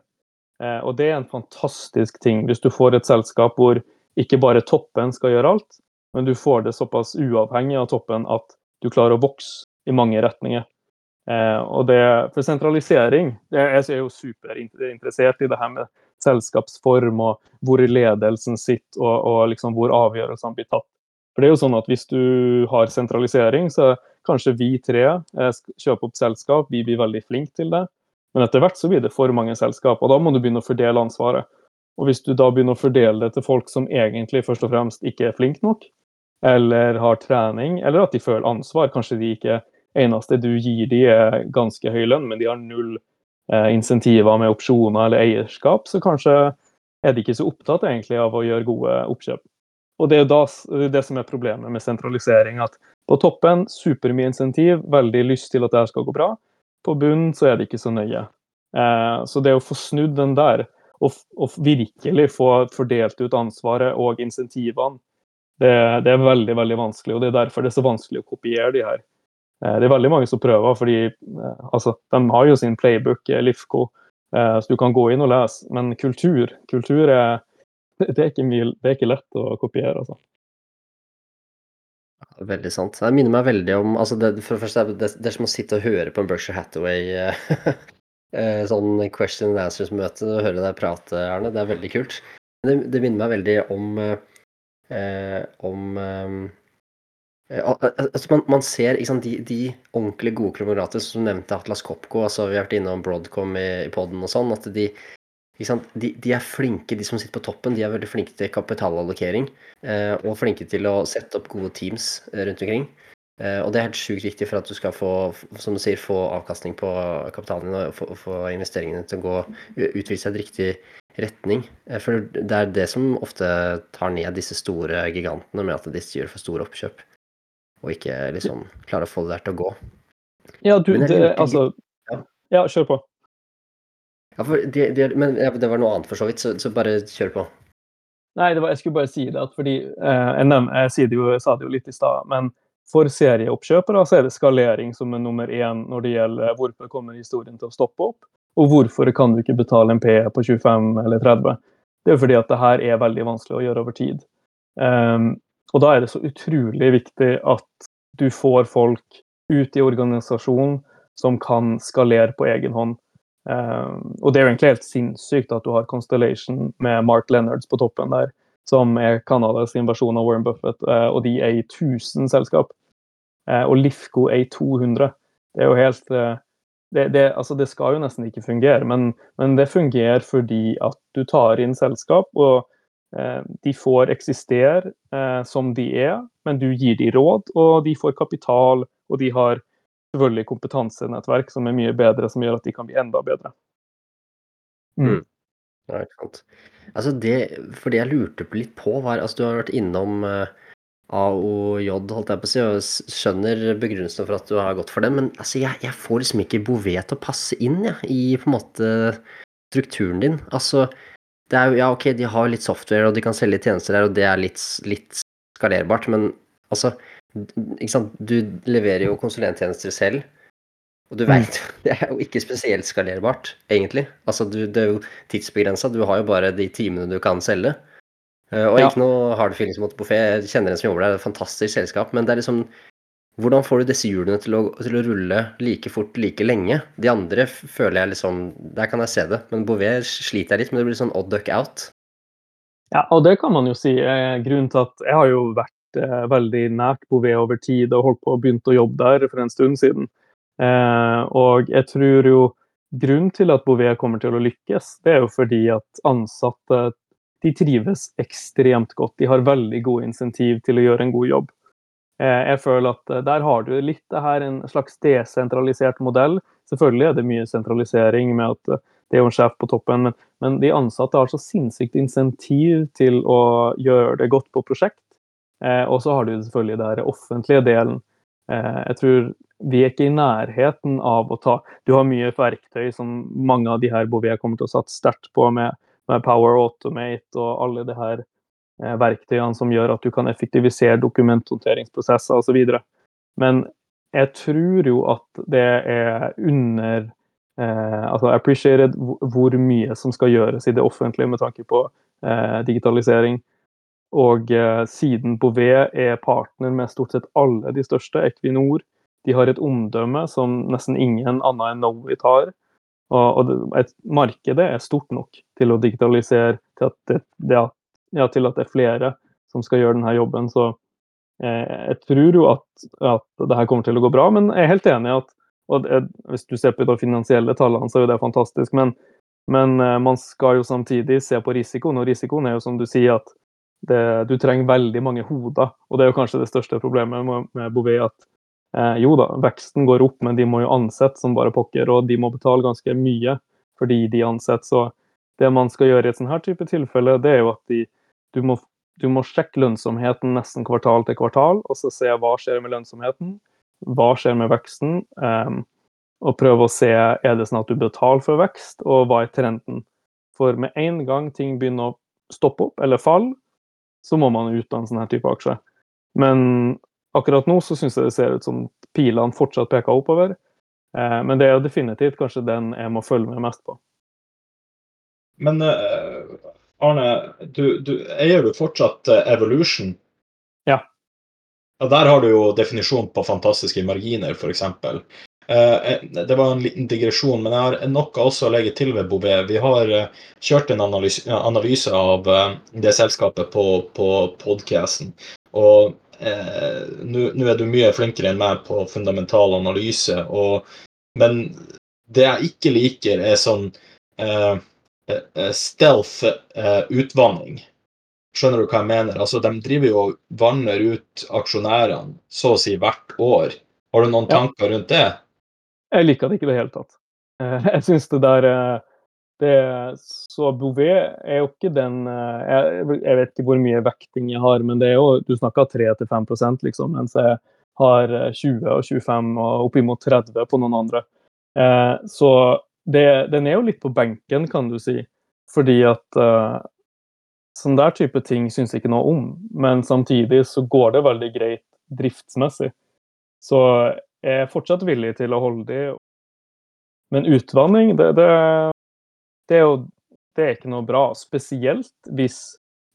Eh, og det er en fantastisk ting hvis du får et selskap hvor ikke bare toppen skal gjøre alt, men du får det såpass uavhengig av toppen at du klarer å vokse i mange retninger. Eh, og det, for sentralisering Jeg er jo superinteressert i det her med selskapsform og hvor ledelsen sitter og, og liksom hvor avgjørelsene blir tatt. For det er jo sånn at Hvis du har sentralisering, så kanskje vi tre eh, kjøper opp selskap, vi blir veldig flinke til det. Men etter hvert så blir det for mange selskap, og da må du begynne å fordele ansvaret. Og hvis du da begynner å fordele det til folk som egentlig først og fremst ikke er flinke nok, eller har trening, eller at de føler ansvar, kanskje de ikke eneste du gir de er ganske høy lønn, men de har null eh, insentiver med opsjoner eller eierskap, så kanskje er de ikke så opptatt egentlig av å gjøre gode oppkjøp. Og Det er da det som er problemet med sentralisering. at På toppen supermye insentiv, veldig lyst til at det skal gå bra. På bunnen så er det ikke så nøye. Eh, så det å få snudd den der, og, og, virkelig få fordelt ut ansvaret og insentivene, det, det, er veldig veldig vanskelig. og Det er derfor det er så vanskelig å kopiere de her. Eh, det er veldig mange som prøver, fordi eh, altså, de har jo sin playbook, eh, Lifco, så du kan gå inn og lese. Men kultur, kultur er (laughs) det er, mye, det er ikke, lett å kopiere, altså. Veldig sant. Det minner meg veldig om altså det, For det første, det, det er som å sitte og høre på en Berkshire Hathaway (laughs) sånn question and answers-møte og høre deg prate, Arne. Det er veldig kult. Det, det minner meg veldig om, eh, om eh, altså man, man, ser sant, de, de, ordentlig gode kronografene som nevnte Atlas Copco, altså vi har vært innom Broadcom i, i poden og sånn, at de, de, de, er flinke, de som sitter på toppen, de er veldig flinke til kapitalallokering. Eh, og flinke til å sette opp gode teams eh, rundt omkring. Eh, og det er helt sjukt viktig for at du skal få som du sier, få avkastning på kapitalen din og få, investeringene til å gå utvise seg i riktig retning. Eh, for det er det som ofte tar ned disse store gigantene med at de gjør for store oppkjøp. Og ikke liksom klarer å få det der til å gå. Ja, du, det, altså Ja, kjør på. Ja, de, de, men det var noe annet for så vidt, så, så bare kjør på. Nei, var, jeg skulle bare si det at fordi eh, jeg, nevner, jeg, det jo, sa det jo litt i stad, men for serieoppkjøpere så er det skalering som er nummer én når det gjelder hvorfor kommer historien til å stoppe opp, og hvorfor kan du ikke betale en P på 25 eller 30. Det er jo fordi at det her er veldig vanskelig å gjøre over tid. Um, og da er det så utrolig viktig at du får folk ut i organisasjonen som kan skalere på egen hånd. Uh, og det er jo egentlig helt sinnssykt at du har Constellation med Mark Leonards på toppen der, som er Canadas versjon av Warren Buffett, uh, og de er i 1000 selskap. Uh, og Lifco er i 200. Det er jo helt det, det, altså det skal jo nesten ikke fungere, men, men, det fungerer fordi at du tar inn selskap, og de får eksistere som de er, men du gir dem råd, og de får kapital, og de har selvfølgelig kompetansenettverk som er mye bedre, som gjør at de kan bli enda bedre. Mm. mm. Ja, ikke sant. Altså det, for det jeg lurte litt på, var altså Du har vært innom uh, AOJ, holdt jeg på å si, og skjønner begrunnelsen for at du har gått for det, men altså jeg, jeg får liksom ikke Bouvet til å passe inn ja, i på en måte strukturen din. Altså, det er jo, ja, ok, de har litt software, og de kan selge tjenester der, og det er litt, litt skalerbart, men altså ikke sant? Du leverer jo konsulenttjenester selv, og du veit jo (laughs) Det er jo ikke spesielt skalerbart, egentlig. Altså, du, det er jo tidsbegrensa. Du har jo bare de timene du kan selge. Uh, og ja. ikke noe hard feelings mot Buffet. Jeg kjenner en som jobber der, det er et fantastisk selskap. Men det er liksom Hvordan får du disse hjulene til å, til å rulle like fort, like lenge? De andre føler jeg liksom Der kan jeg se det. Men Bouvet sliter jeg litt, men det blir sånn odd duck out. Ja, og det kan man jo si. Grunnen til at jeg har jo vært eh, veldig nært Bouvet over tid og holdt på og begynt å jobbe der for en stund siden. Eh, og jeg tror jo grunnen til at Bouvet kommer til å lykkes, det er jo fordi at ansatte de trives ekstremt godt. De har veldig gode insentiv til å gjøre en god jobb. Eh, jeg føler at eh, Der har du litt det her, en slags desentralisert modell. Selvfølgelig er det mye sentralisering med at eh, det er jo en sjef på toppen, men, men de ansatte har så sinnssykt insentiv til å gjøre det godt på prosjekt. Eh, og så har du selvfølgelig den offentlige delen. Eh, jeg tror vi er ikke i nærheten av å ta Du har mye verktøy som mange av de her Bouvet kommer til å satse sterkt på, med, med, Power Automate og alle de her verktøyene som gjør at du kan effektivisere dokumenthåndteringsprosesser osv. Men jeg tror jo at det er under eh, altså appreciated hvor mye som skal gjøres i det offentlige med tanke på eh, digitalisering. Og eh, siden Bouvet er partner med stort sett alle de største, Equinor, de har et omdømme som nesten ingen annen enn Knowit har. Og, og et, markedet er stort nok til å digitalisere til at det, ja, ja, til at det er flere som skal gjøre denne jobben. Så eh, jeg tror jo at, at det her kommer til å gå bra, men jeg er helt enig i at og det, Hvis du ser på de finansielle tallene, så er det fantastisk. Men Men eh, man skal jo samtidig se på risikoen, og risikoen er jo som du sier at det, du trenger veldig mange hoder. Og det er jo kanskje det største problemet med, med Bouvet, at eh, jo da, veksten går opp, men de må jo ansette som bare pokker, og de må betale ganske mye fordi de ansetter. Så det man skal gjøre i et sånn her type tilfelle, det er jo at de, du, må, du må sjekke lønnsomheten nesten kvartal til kvartal, og så se hva skjer med lønnsomheten, hva skjer med veksten. Um, og prøve å se er det sånn at du betaler for vekst, og hva er trenden. For med en gang ting begynner å stoppe opp eller falle, så må man ut av en sånn her type aksje. Men akkurat nå så syns jeg det ser ut som pilene fortsatt peker oppover. Eh, men det er jo definitivt kanskje den jeg må følge med mest på. Men uh, Arne, du, du, eier du fortsatt uh, Evolution? Ja. ja. Der har du jo definisjon på fantastiske marginer, f.eks. Uh, det var en liten digresjon, men jeg har noe også å legge til ved Bouvet. Vi har kjørt en analyse, analyse av det selskapet på, på podcasten. Og nå er du mye flinkere enn meg på fundamental analyse. Og, men det jeg ikke liker, er sånn Eh, eh, stealth-utvanning. Eh, Skjønner du hva jeg mener? Altså, De driver jo og vanner ut aksjonærene så å si hvert år. Har du noen ja. tanker rundt det? Jeg liker det ikke i det hele tatt. (laughs) Jeg syns det der det, Så Bouvet er jo ikke den jeg, jeg, vet ikke hvor mye vekting jeg har, men det er jo Du snakka 3-5% liksom, mens jeg har 20 og 25 og oppimot 30 på noen andre. Så det, den er jo litt på benken, kan du si. Fordi at uh, sånn der type ting syns jeg ikke noe om. Men samtidig så går det veldig greit driftsmessig. Så jeg er fortsatt villig til å holde de. Men utvanning, det, det, det, er jo det er ikke noe bra. Spesielt hvis,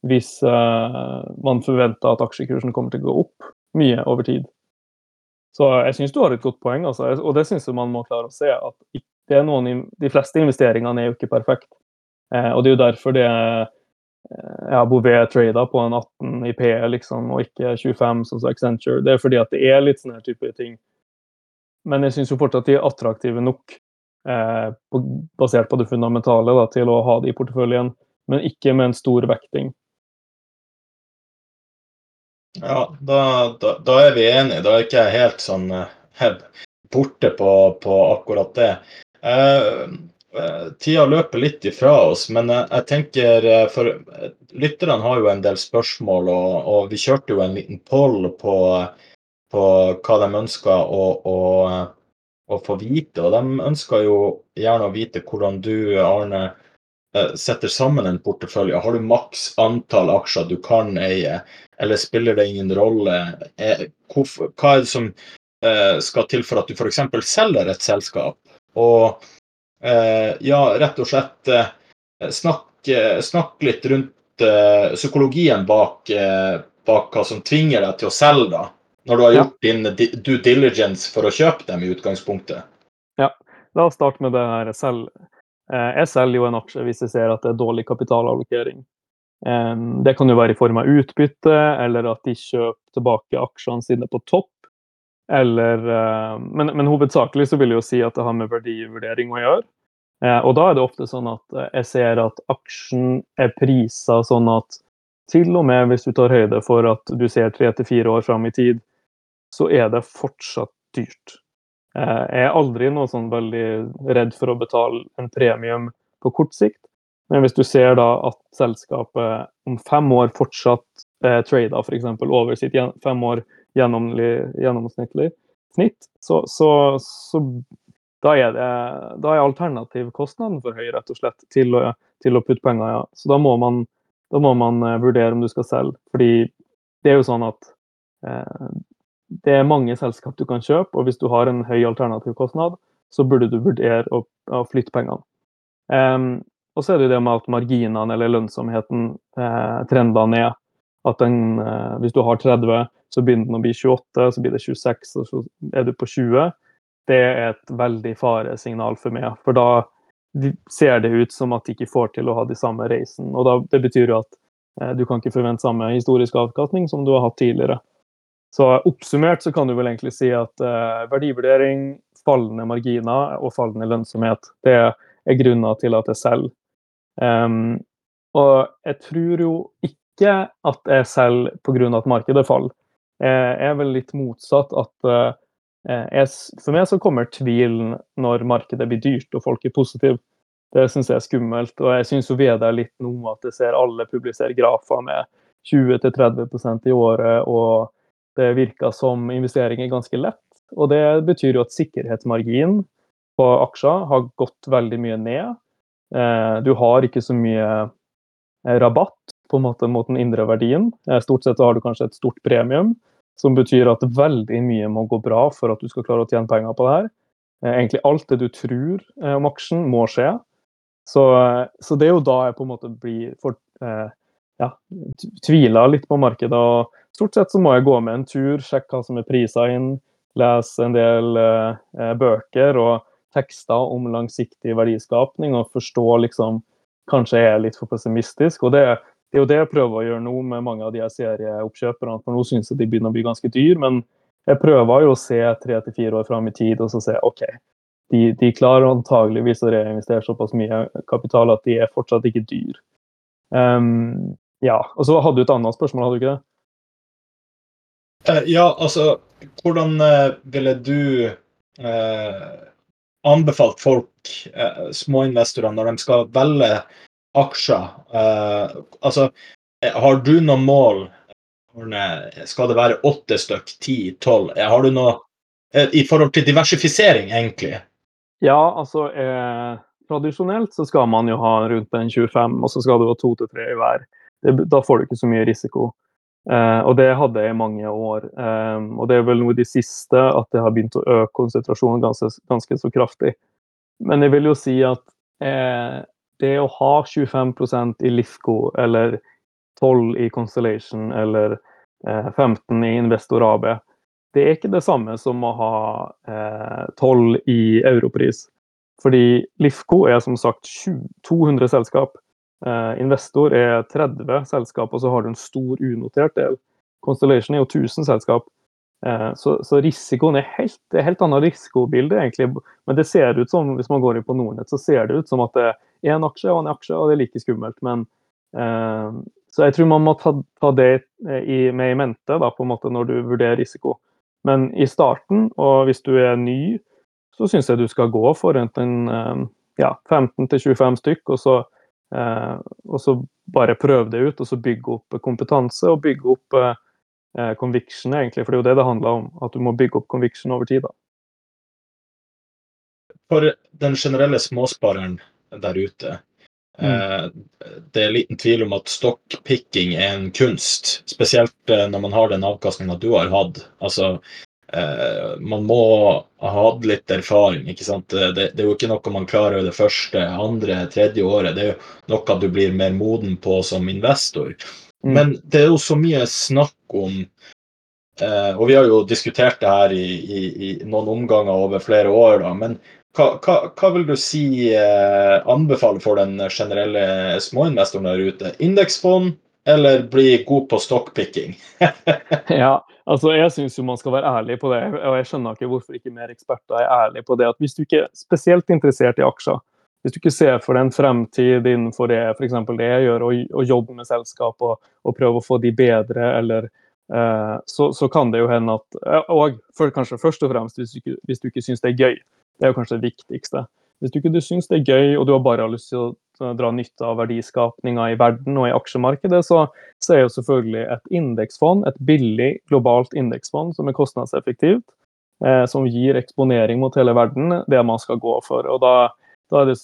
hvis uh, man forventer at aksjekursen kommer til å gå opp mye over tid. Så jeg syns du har et godt poeng, altså. og det syns jeg man må klare å se. At noen, de fleste investeringene er jo ikke perfekte. Eh, og det er jo derfor det er ja, Bouvet trada på en 18 i PE, liksom, og ikke 25, som som Accenture. Det er fordi at det er litt sånne type ting. Men jeg syns jo fortsatt de er attraktive nok, eh, på, basert på det fundamentale, da, til å ha det i porteføljen. Men ikke med en stor vekting. Ja, da, da, da, er vi enige. Da er ikke jeg helt sånn eh, (laughs) borte på, på akkurat det. Eh, eh, tida løper litt ifra oss, men jeg tenker For lytterne har jo en del spørsmål, og, og vi kjørte jo en liten poll på, på hva de ønsker å, å, å, få vite. Og de ønsker jo gjerne å vite hvordan du, Arne, setter sammen en portefølje. Har du maks antall aksjer du kan eie, eller spiller det ingen rolle? Hva er det som skal til for at du f.eks. selger et selskap? Og eh, ja, rett og slett eh, snakk, snakk, litt rundt eh, psykologien bak, bak, hva som tvinger deg til å selge, da. Når du har gjort ja. din due diligence for å kjøpe dem i utgangspunktet. Ja, la oss starte med det her selv. Jeg selger jo en aksje hvis jeg ser at det er dårlig kapitalallokering. Det kan jo være i form av utbytte, eller at de kjøper tilbake aksjene sine på topp. Eller, eh, men, men, hovedsakelig så vil jeg jo si at det har med verdivurdering å gjøre. Eh, og da er det ofte sånn at eh, jeg ser at aksjen er prisa sånn at til og med hvis du tar høyde for at du ser tre til fire år fram i tid, så er det fortsatt dyrt. Jeg er aldri noe sånn veldig redd for å betale en premium på kort sikt. Men hvis du ser da at selskapet om fem år fortsatt eh, trader f.eks. over sitt fem år gjennomsnittlig snitt, så, så, så da, er det, da er alternativkostnaden for høy rett og slett til å, til å putte penger. Ja. Så da må, man, da må man eh, vurdere om du skal selge. Fordi det er jo sånn at eh, det er mange selskap du kan kjøpe, og hvis du har en høy alternativkostnad, så burde du vurdere å, å flytte pengene. Um, og så er det det med at marginene eller lønnsomheten eh, trender ned. At den, eh, hvis du har 30, så begynner den å bli 28, så blir det 26, og så er du på 20. Det er et veldig faresignal for meg. For da ser det ut som at de ikke får til å ha de samme reisen. Og da, det betyr jo at eh, du kan ikke forvente samme historisk avkastning som du har hatt tidligere. Så oppsummert så kan du vel egentlig si at eh, verdivurdering, fallende marginer og fallende lønnsomhet, det er grunner til at jeg selger. Um, og jeg tror jo ikke at jeg selger pga. at markedet faller. Jeg er vel litt motsatt at uh, jeg, For meg så kommer tvilen når markedet blir dyrt og folk er positive. Det syns jeg er skummelt. Og jeg syns Veda litt nå at jeg ser alle publisere grafer med 20-30% i året, og det virker som investering er ganske lett. Og det betyr jo at sikkerhetsmarginen på aksjer har gått veldig mye ned. Eh, du har ikke så mye eh, rabatt på en måte mot den indre verdien. Eh, stort sett har du kanskje et stort premium, som betyr at veldig mye må gå bra for at du skal klare å tjene penger på det her. Egentlig alt det du tror om aksjen, må skje. Så, så det er jo da jeg på en måte blir for, ja, tviler litt på markedet. og Stort sett så må jeg gå med en tur, sjekke hva som er prisa inn, lese en del eh, bøker og tekster om langsiktig verdiskapning og forstå liksom Kanskje jeg er litt for pessimistisk. og det, det, er jo det jeg prøver å gjøre nå med mange av de serieoppkjøperne. for Nå syns jeg de begynner å bli ganske dyr, men jeg prøver jo å se tre til fire år fram i tid og så se OK, de, de klarer antageligvis å reinvestere såpass mye kapital at de er fortsatt ikke dyr. Um, ja, og så hadde du et annet spørsmål, hadde du ikke det? Uh, ja, altså Hvordan uh, ville du uh, anbefalt folk, småinvestorer, når de skal velge aksjer Altså, har du noe mål? Skal det være åtte stykk, ti, tolv? Har du noe i forhold til diversifisering, egentlig? Ja, altså Tradisjonelt så skal man jo ha rundt en 25, og så skal du ha to til tre i hver det, da får du ikke så mye risiko. Eh, og det hadde jeg i mange år. Eh, og det er vel noe i de siste at det har begynt å øke konsentrasjonen ganske, ganske så kraftig. Men jeg vil jo si at eh, det å ha 25% i Lifco eller 12 i Constellation eller 15 eh, i Investor AB, det er ikke det samme som å ha 12 eh, i Europris. Fordi Lifco er som sagt 200 selskap. Eh, investor er 30 selskap, og så har du en stor unotert del. Constellation er jo 1000 selskap. Så, så risikoen er helt, helt annet risikobilde, egentlig. Men det ser ut som, hvis man går inn på Nordnett, så ser det ut som at det er en aksje og en aksje, og det er like skummelt. Men eh, Så jeg tror man må ta, ta det i, med i mente da, på en måte når du vurderer risiko. Men i starten, og hvis du er ny, så syns jeg du skal gå for enten ja, 15 25 stykk, og så Eh, og så bare prøve det ut, og så bygge opp kompetanse og bygge opp eh, conviction, egentlig. For det er jo det det handler om, at du må bygge opp conviction over tid. da. For den generelle småspareren der ute, mm. eh, det er liten tvil om at stockpicking er en kunst. Spesielt eh, når man har den avkastninga du har hatt. Altså, Eh, man må ha hatt litt erfaring. ikke sant? Det, det, er jo ikke noe man klarer det første, andre, tredje året. Det er jo noe du blir mer moden på som investor. Mm. Men det er jo så mye snakk om Og vi har jo diskutert det her i, i, i noen omganger over flere år, da. Men hva, hva, hva vil du si eh, anbefaler for den generelle småinvestoren der ute? Indeksfond eller bli god på stockpicking? (laughs) ja, Altså, Jeg syns man skal være ærlig på det, og jeg skjønner ikke hvorfor ikke mer eksperter er ærlige på det. at Hvis du ikke er spesielt interessert i aksjer, hvis du ikke ser for deg en fremtid innenfor det for det jeg gjør, å jobbe med selskap og, og, prøve å få de bedre, eller eh, så, så, kan det jo hende at Og for, kanskje først og fremst hvis du ikke, hvis ikke syns det er gøy. Det er jo kanskje det viktigste. Hvis du ikke syns det er gøy, og du har bare lyst til å dra nytte av verdiskapninga i verden og i aksjemarkedet, så, så er jo selvfølgelig et indeksfond, et billig globalt indeksfond som er kostnadseffektivt, eh, som gir eksponering mot hele verden, det man skal gå for. Og da, da er det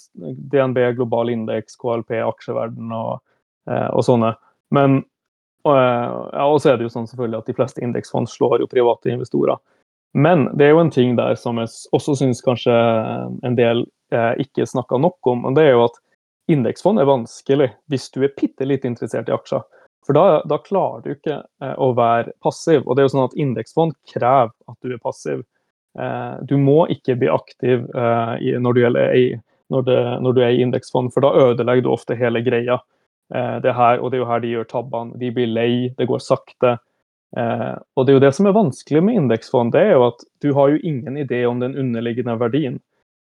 DNB global indeks, KLP, aksjeverden og, eh, og sånne. Men og, eh, ja, så er det jo sånn selvfølgelig at de fleste indeksfond slår jo private investorer. Men det er jo en ting der som jeg også syns kanskje en del eh, ikke snakka nok om. og det er jo at Indeksfond er vanskelig hvis du er bitte litt interessert i aksjer. For da, da klarer du ikke eh, å være passiv. Og det er jo sånn at Indeksfond krever at du er passiv. Eh, du må ikke bli aktiv eh, i, når, du i, når, det, når, du er i indeksfond, for da ødelegger du ofte hele greia. Eh, det her, og det er jo her de gjør tabbene. De blir lei, det går sakte. Eh, og det er jo det som er vanskelig med indeksfond, det er jo at du har jo ingen idé om den underliggende verdien.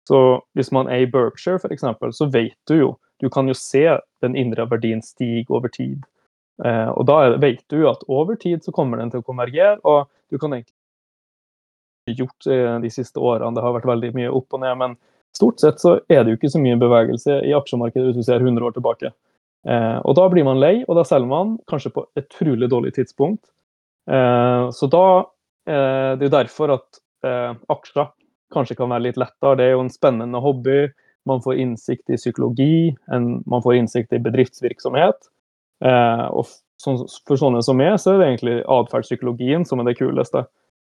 Så hvis man er i Berkshire f.eks., så vet du jo Du kan jo se den indre verdien stige over tid. Eh, og da vet du jo at over tid så kommer den til å konvergere, og du kan egentlig gjort eh, de siste årene. Det har vært veldig mye opp og ned, men stort sett så er det jo ikke så mye bevegelse i aksjemarkedet hvis du ser 100 år tilbake. Eh, og da blir man lei, og da selger man kanskje på et utrolig dårlig tidspunkt. Så da Det er jo derfor at aksjer kanskje kan være litt lettere. Det er jo en spennende hobby. Man får innsikt i psykologi, man får innsikt i bedriftsvirksomhet. Eh, og for sånne som meg, så er det egentlig atferdspsykologien som er det kuleste.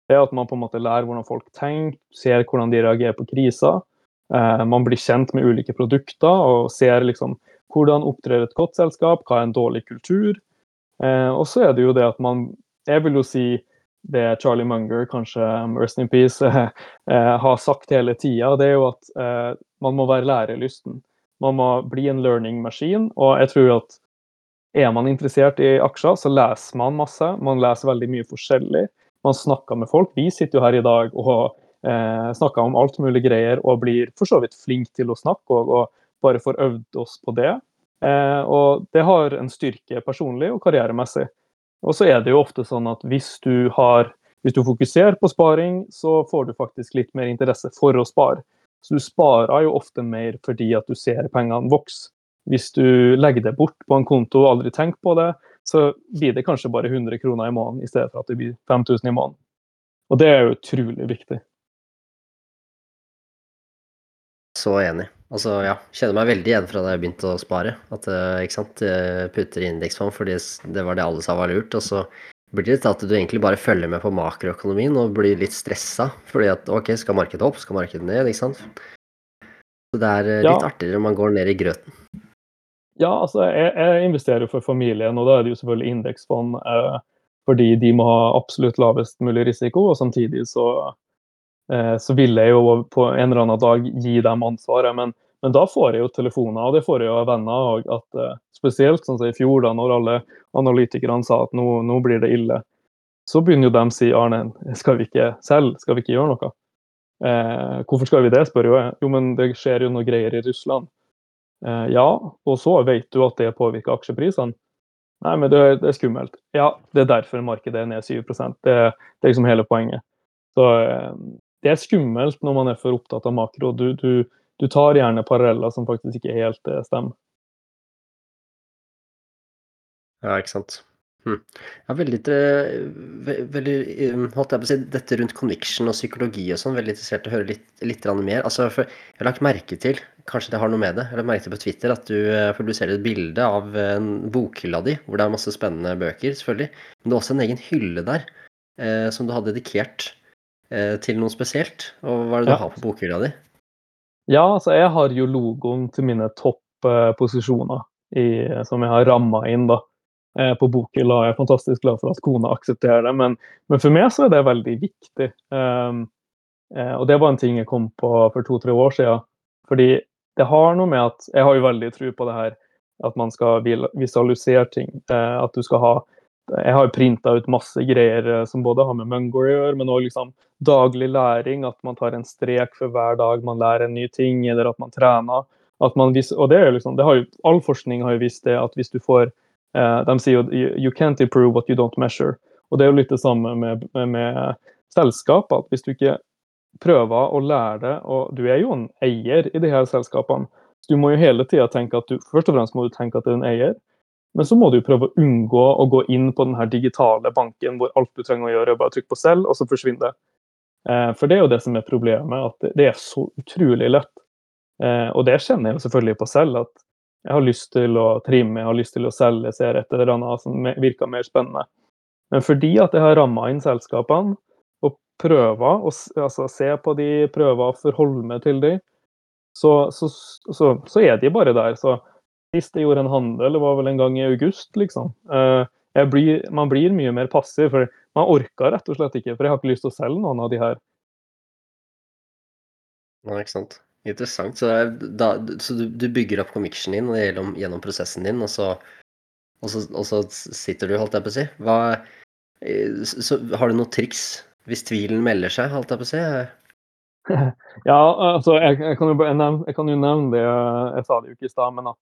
Det er at man på en måte lærer hvordan folk tenker, ser hvordan de reagerer på kriser. Eh, man blir kjent med ulike produkter og ser liksom hvordan opptrer et godt selskap, hva er en dårlig kultur. Eh, og så er det jo det at man Jeg vil jo si det Charlie Munger, kanskje um, Rest in Peace, (laughs) har sagt hele tida, det er jo at man må være lærelysten. Man må bli en learning machine. Og jeg tror at er man interessert i aksjer, så leser man masse. Man leser veldig mye forskjellig. Man snakker med folk. Vi sitter jo her i dag og eh, snakker om alt mulig greier og blir for så vidt flink til å snakke og, og bare får øvd oss på det. Eh, og det har en styrke personlig og karrieremessig. Og så er det jo ofte sånn at hvis du har hvis du fokuserer på sparing, så får du faktisk litt mer interesse for å spare. Så du sparer jo ofte mer fordi at du ser pengene vokse. Hvis du legger det bort på en konto og aldri tenker på det, så blir det kanskje bare 100 kroner i måneden i stedet for at det blir 5000 i måneden. Og det er jo utrolig viktig. Så enig. Altså, ja, kjenner meg veldig igjen fra da jeg begynte å spare. At eh, ikke sant, jeg putter i indeksfond fordi det var det alle sa var lurt. Og så blir det til at du egentlig bare følger med på makroøkonomien og blir litt stressa. Fordi at ok, skal markedet opp, skal markedet ned, ikke sant. Så det er eh, litt ja. artigere om man går ned i grøten. Ja, altså jeg, jeg, investerer for familien, og da er det jo selvfølgelig indeksfond. Eh, fordi de må ha absolutt lavest mulig risiko, og samtidig så, så vil jeg jo på en eller annen dag gi dem ansvaret. Men, men da får jeg jo telefoner, og det får jeg jo av venner òg. Eh, spesielt sånn som i fjor, da når alle analytikerne sa at nå, nå blir det ille. Så begynner jo de å si Arne, skal vi ikke selge, skal vi ikke gjøre noe? Eh, hvorfor skal vi det, spør jo jeg. Jo, men det skjer jo noe greier i Russland. Eh, ja, og så vet du at det påvirker aksjeprisene. Nei, men det, det, er skummelt. Ja, det er derfor markedet er ned 7% Det, det er liksom hele poenget. Så eh, det er skummelt når man er for opptatt av makro. Du, du, du tar gjerne paralleller som faktisk ikke helt eh, stemmer. Ja, ikke sant. Hm. Ja, veldig, veldig holdt jeg på å si, Dette rundt conviction og psykologi og sånn, veldig interessert å høre litt, litt mer. Altså, jeg har lagt merke til, kanskje det har noe med det, jeg har lagt merke til på Twitter at du eh, publiserer et bilde av en bokhylla di, hvor det er masse spennende bøker, selvfølgelig. Men det er også en egen hylle der eh, som du har dedikert eh, til noe spesielt. Og hva er det du har på bokhylla di? Ja, altså jeg har jo logoen til mine topposisjoner som jeg har ramma inn, da. Eh, på bokhylla. Jeg er fantastisk glad for at kona aksepterer det, men, men for meg så er det veldig viktig. Um, og det var en ting jeg kom på for to-tre år siden. Fordi det har noe med at Jeg har jo veldig tro på det her at man skal visualisere ting. At du skal ha Jeg har printa ut masse greier som både har med Munger å gjøre, men òg liksom daglig læring. At man tar en strek for hver dag man lærer en ny ting, eller at man trener. At man vis, og det er liksom, det har jo, All forskning har jo vist det at hvis du får Eh, de sier jo you can't improve what you don't measure. Og Det er jo litt det samme med, med, med selskap. at Hvis du ikke prøver å lære det, og du er jo en eier i de her selskapene, så du må jo hele tida tenke at du først og fremst må du tenke at du er en eier, men så må du prøve å unngå å gå inn på den her digitale banken hvor alt du trenger å gjøre, er bare trykke på selv, og så forsvinner det. Eh, for det er jo det som er problemet, at det er så utrolig lett. Eh, og det kjenner jeg jo selvfølgelig på selv, at jeg har lyst til å trimme, jeg har lyst til å selge, ser et eller annet som virker mer spennende. Men fordi at jeg har ramma inn selskapene og prøver å altså, se på de, prøver å forholde meg til de, så, så, så, så, er de bare der. Så sist jeg gjorde en handel, var vel en gang i august, liksom. Eh, blir, man blir mye mer passiv, for man orker rett og slett ikke. For jeg har ikke lyst til å selge noen av de her. Nei, ikke sant. Interessant. Så, da, så du, du, bygger opp conviction din gjennom, gjennom prosessen din, og så, og, så, og så, sitter du, holdt jeg på å si. Hva, eh, så, har du noen triks hvis tvilen melder seg, holdt jeg på å si? (laughs) ja, altså, jeg, jeg, kan nevne, jeg, kan jo nevne, det, jeg sa det jo ikke i stad, men at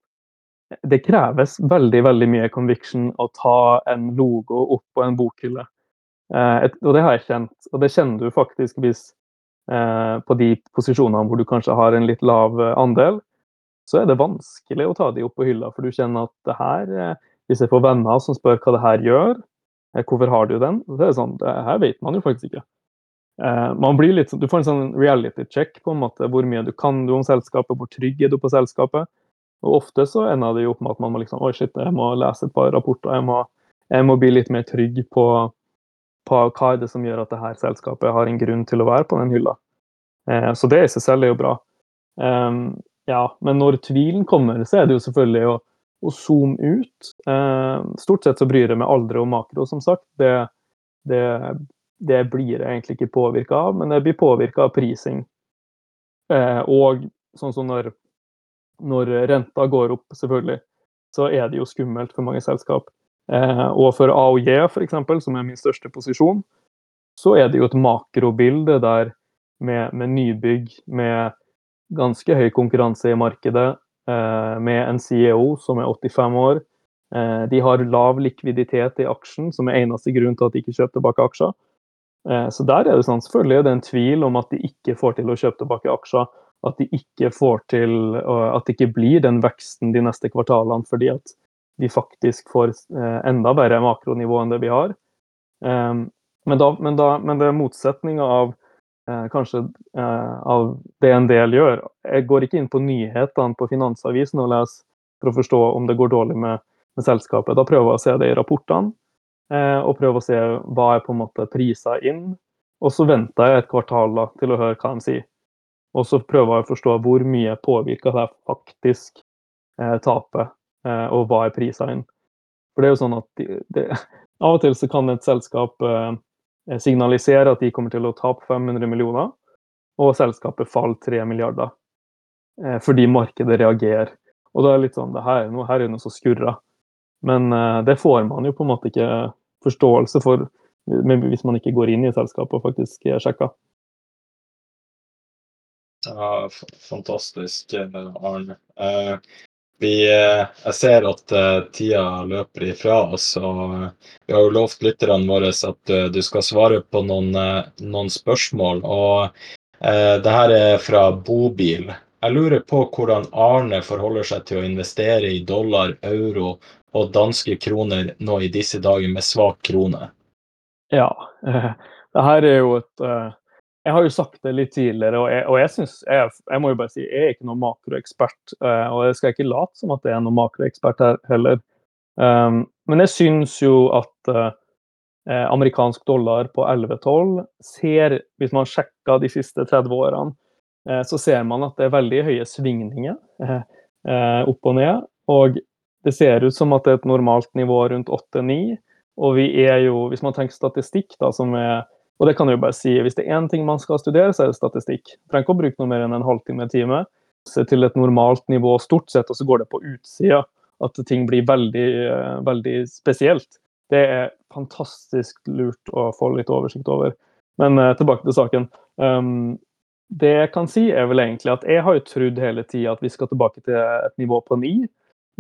det kreves veldig veldig mye conviction å ta en logo opp på en bokhylle. Eh, og det har jeg kjent, og det kjenner du faktisk hvis eh, på de posisjonene hvor du kanskje har en litt lav andel, så er det vanskelig å ta de opp på hylla, for du kjenner at det her eh, Hvis jeg får venner som spør hva det her gjør, eh, hvorfor har du den? Så er det sånn, det her vet man jo faktisk ikke. Eh, man blir litt, sånn, du får en sånn reality check på en måte, hvor mye du kan du om selskapet, hvor trygg er du på selskapet. Og ofte så ender det jo opp med at man må liksom Oi, shit, jeg må lese et par rapporter. Jeg må, jeg må bli litt mer trygg på, på, hva er det som gjør at det her selskapet har en grunn til å være på den hylla. Eh, så det i seg selv er jo bra. Um, ja, men når tvilen kommer, så er det jo selvfølgelig å, å zoome ut. Eh, stort sett så bryr jeg meg aldri om makro, som sagt. Det, det det blir jeg egentlig ikke påvirka av, men jeg blir påvirka av prising. Eh, og sånn som når, når, renta går opp, selvfølgelig, så er det jo skummelt for mange selskap. Eh, og for AOJ, f.eks., som er min største posisjon, så er det jo et makrobilde der med, med nybygg, med ganske høy konkurranse i markedet, eh, med en CEO som er 85 år. Eh, de har lav likviditet i aksjen, som er eneste grunn til at de ikke kjøper tilbake aksjer. Eh, så der er det sånn, selvfølgelig er en tvil om at de ikke får til å kjøpe tilbake aksjer. At de ikke får til, at det ikke blir den veksten de neste kvartalene fordi at vi faktisk får eh, enda bedre makronivå enn det vi har. Ehm, men, da, men, da, men det motsetninga av eh, kanskje av det en del gjør. Jeg går ikke inn på nyhetene på Finansavisen og leser for å forstå om det går dårlig med, med selskapet. Da prøver jeg å se det i rapportene. Eh, og prøver å se hva er på en måte prisa inn. Og så venter jeg et kvartal da, til å høre hva de sier. Og så prøver jeg å forstå hvor mye påvirker det faktisk eh, tapet, eh, og hva er prisa inn. For det er jo sånn at de, de, Av og til så kan et selskap eh, signalisere at de kommer til å tape 500 millioner, og selskapet faller 3 milliarder. Eh, fordi markedet reagerer. Og da er det litt sånn det her, her er noe som skurrer. Men uh, det får man jo på en måte ikke forståelse for hvis man ikke går inn i selskapet og faktisk sjekker. Ja, fantastisk, Arne. Uh, vi, uh, jeg ser at tida løper ifra oss, og vi har jo lovt lytterne våre at du skal svare på noen, noen spørsmål. Og det her er fra Bobil. Jeg lurer på hvordan Arne forholder seg til å investere i dollar, euro og danske kroner nå i disse dager med svak krone? Ja, (laughs) det her er jo et eh, Jeg har jo sagt det litt tidligere, og jeg, og jeg synes, jeg, jeg, må jo bare si jeg er ikke noen makroekspert. Eh, og jeg skal ikke late som at jeg er noen makroekspert her heller. Um, men jeg syns jo at uh, amerikansk dollar på 11-12 ser, hvis man sjekker de siste 30 årene, uh, så ser man at det er veldig høye svingninger uh, opp og ned. Og det ser ut som at det er et normalt nivå rundt 8-9. Og vi er jo, hvis man tenker statistikk, da, som er Og det kan jeg jo bare si, hvis det er én ting man skal studere, så er det statistikk. Trenger ikke å bruke noe mer enn en halvtime, en time. Se til et normalt nivå stort sett, og så går det på utsida at ting blir veldig, eh, veldig spesielt. Det er fantastisk lurt å få litt oversikt over. Men uh, tilbake til saken. Um, det jeg kan si, er vel egentlig at jeg har jo trodd hele tida at vi skal tilbake til et nivå på ni.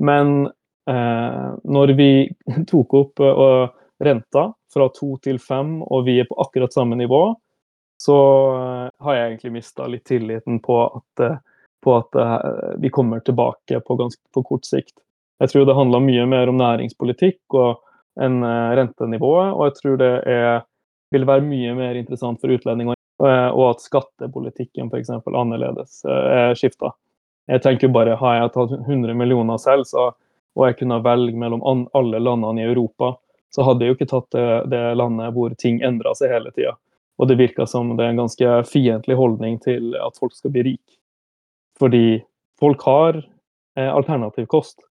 Men eh, når vi (laughs) tok opp eh, renta fra to til fem, og vi er på akkurat samme nivå, så eh, har jeg egentlig mista litt tilliten på at, eh, på at eh, vi kommer tilbake på, ganske, på kort sikt. Jeg tror det handler mye mer om næringspolitikk og enn rentenivået, og jeg tror det er, vil være mye mer interessant for utlendinger, og at skattepolitikken f.eks. annerledes er skifta. Jeg tenker bare, Har jeg tatt 100 millioner selv, så, og jeg kunne velge mellom alle landene i Europa, så hadde jeg jo ikke tatt det, det landet hvor ting endra seg hele tida. Og det virka som det er en ganske fiendtlig holdning til at folk skal bli rik. Fordi folk har eh, alternativ kost.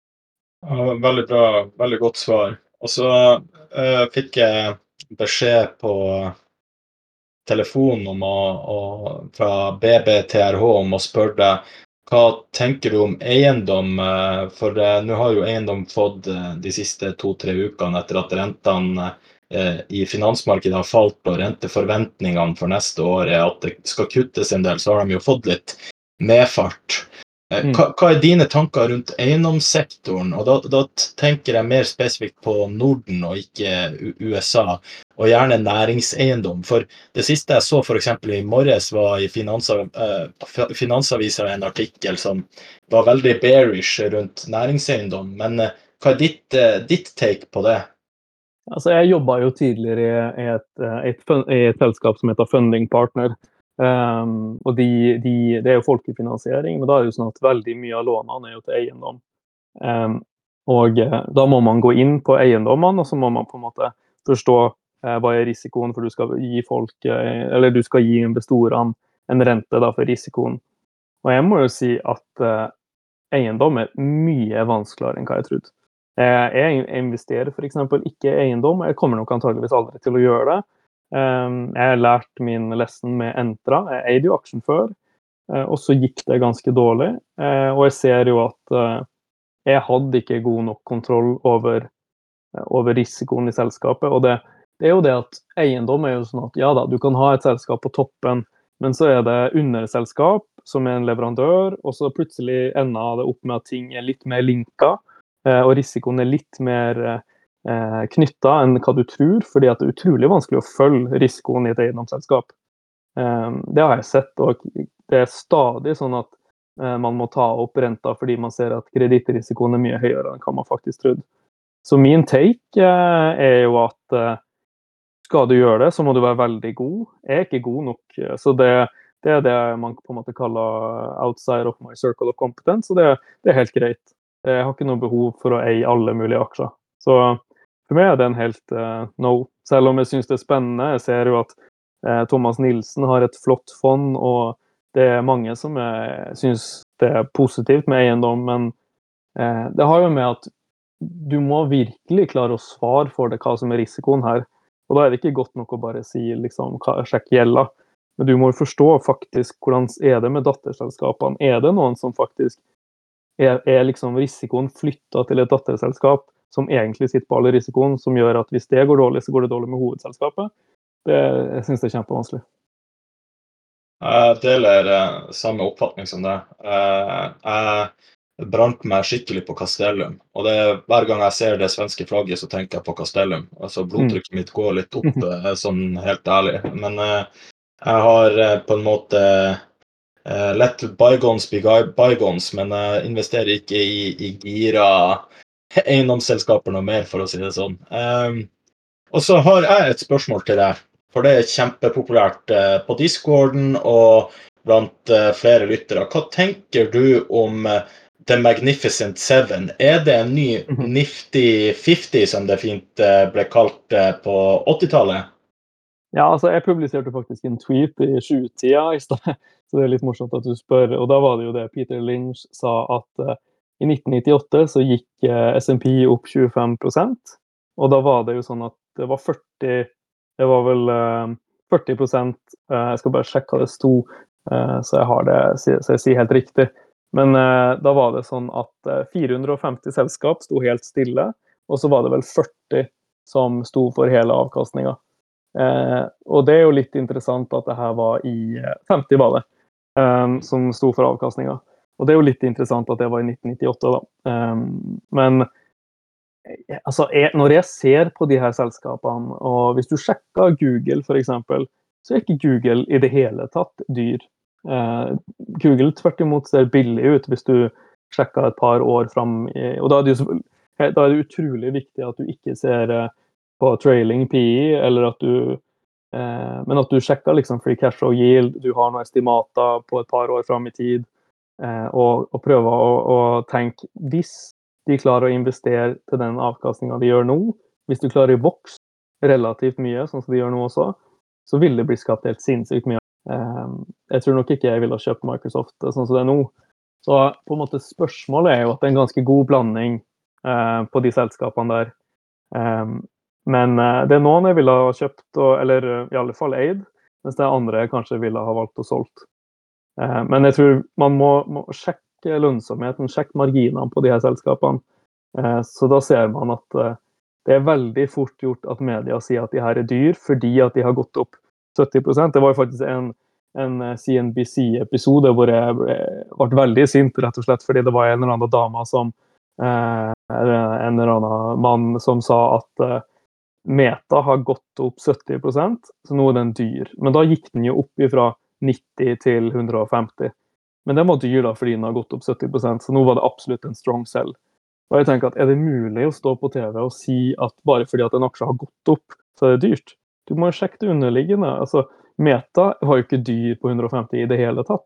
Veldig bra. Veldig godt svar. Og så uh, fikk jeg beskjed på telefonen å, å, fra BBTRH om å spørre deg hva tenker du om eiendom? Eh, for nå har jo eiendom fått eh, de siste to-tre ukene etter at rentene eh, i finansmarkedet har falt og renteforventningene for neste år er at det skal kuttes en del, så har de jo fått litt medfart. Eh, Mm. Hva, hva er dine tanker rundt eiendomssektoren? Og da, da tenker jeg mer spesifikt på Norden og ikke USA, og gjerne næringseiendom. For det siste jeg så f.eks. i morges, var i Finansav eh, Finansavisa en artikkel som var veldig bearish rundt næringseiendom. Men eh, hva er ditt, eh, ditt take på det? Altså, jeg jobba jo tidligere i et, et, et, et selskap som heter Funding Partner. Um, og de, de, det er jo folkefinansiering, men da er det jo sånn at veldig mye av lånene er jo til eiendom. Um, og eh, da må man gå inn på eiendommene, og så må man på en måte forstå eh, hva er risikoen, for du skal gi folk, eh, eller du skal gi investorene en rente da, for risikoen. Og jeg må jo si at eh, eiendom er mye vanskeligere enn hva jeg trodde. Eh, Jeg investerer f.eks. ikke i eiendom, jeg kommer nok antageligvis aldri til å gjøre det. Um, Jeg har lært min lesson med Entra. Jeg eide jo aksjen før, eh, og så gikk det ganske dårlig. Eh, Og jeg ser jo at eh, jeg hadde ikke god nok kontroll over, over risikoen i selskapet. Og det, det er jo det at eiendom er jo sånn at ja da, du kan ha et selskap på toppen, men så er det underselskap som er en leverandør, og så plutselig ender det opp med at ting er litt mer linka, og risikoen er litt mer eh, knytta enn hva du tror, fordi det er utrolig vanskelig å følge risikoen i et eiendomsselskap. Eh, det har jeg sett, og det er stadig sånn at eh, man må ta opp renta fordi man ser at kredittrisikoen er mye høyere enn hva man faktisk trodde. Så min take eh, er jo at eh, skal du gjøre det, så må du være veldig god. Jeg er ikke god nok. eh, Så det, det er det man på en måte kaller outside of my circle of competence, og det, det er helt greit. Jeg har ikke noe behov for å eie alle mulige aksjer. Så for meg er det en helt uh, no. Selv om jeg syns det er spennende. Jeg ser jo at uh, Thomas Nilsen har et flott fond, og det er mange som er- syns det er positivt med eiendom, men uh, det har jo med at du må virkelig klare å svare for det, hva som er risikoen her. Og da er det ikke godt nok å bare si liksom, sjekk gjelda. Men du må jo forstå faktisk hvordan er det med datterselskapene. Er det noen som faktisk er, er liksom risikoen flytta til et datterselskap som egentlig sitter på all risikoen, som gjør at hvis det går dårlig, så går det dårlig med hovedselskapet? Det, jeg syns det er kjempevanskelig. Jeg deler eh, samme oppfatning som deg. Eh, jeg brant meg skikkelig på Castellum. Og det, er- hver gang jeg ser det svenske flagget, så tenker jeg på Castellum. Altså Blodtrykket mitt går litt opp, (laughs) eh, sånn helt ærlig. Men jeg har på en måte lett let bygons be bygons, men jeg investerer ikke i, i gira (laughs) eiendomsselskaper noe mer, for å si det sånn. Um, og så har jeg et spørsmål til deg. For det er kjempepopulært uh, på discorden og blant uh, flere lyttere. Hva tenker du om uh, The Magnificent Seven? Er det en ny Mhm. Nifty 50, som det fint ble kalt på 80-tallet? Ja, altså jeg publiserte faktisk en tweet i sjutida i stad, (laughs) så det er litt morsomt at du spør. Og da var det jo det Peter Lynch sa at i 1998 så gikk uh, SMP opp 25% og da var det jo sånn at det var 40 Det var vel eh, 40 eh, Jeg skal bare sjekke hva det sto, eh, så jeg har det, så jeg sier helt riktig. Men eh, da var det sånn at eh, 450 selskap sto helt stille, og så var det vel 40 som sto for hele avkastninga. Eh, og det er jo litt interessant at det her var i eh, 50 var det, eh, som sto for avkastninga. Og det er jo litt interessant at det var i 1998, da. Eh, men eh, altså, når jeg ser på de her selskapene, og hvis du sjekker Google f.eks., så er ikke Google i det hele tatt dyr. Eh, Google tvert imot ser billig ut hvis du sjekker et par år fram. i- Og da er det da er det utrolig viktig at du ikke ser eh, på trailing PE, eller at du eh, Men at du sjekker liksom free cash og yield, du har noen estimater på et par år fram i tid, eh, og, og prøve å, å tenke Hvis de klarer å investere til den avkastninga de gjør nå, hvis du klarer å vokse relativt mye, sånn som de gjør nå også, så vil det bli skapt helt sinnssykt mye. Eh, jeg tror nok ikke jeg ville ha kjøpt Microsoft sånn som det er nå. Så på en måte spørsmålet er jo at det er en ganske god blanding eh, på de selskapene der. Eh, men eh, det er noen jeg ville ha kjøpt, og, eller eh, i alle fall eid, mens det er andre jeg kanskje ville ha valgt å solgt. Eh, men jeg tror man må, må sjekke lønnsomheten, sjekke marginene på de her selskapene. Eh, så da ser man at eh, det er veldig fort gjort at media sier at de her er dyr fordi at de har gått opp 70% Det var jo faktisk en, en CNBC-episode hvor jeg ble, veldig sint, rett og slett fordi det var en eller annen dame som En eller annen mann som sa at Meta har gått opp 70% så nå er den dyr. Men da gikk den jo opp fra 90 til 150. Men den var dyr da fordi den har gått opp 70% så nå var det absolutt en strong sell. Og jeg tenker at Er det mulig å stå på TV og si at bare fordi at en aksje har gått opp, så er det dyrt? Du må sjekke det underliggende. Altså, Meta har jo ikke dyr på 150 i det hele tatt.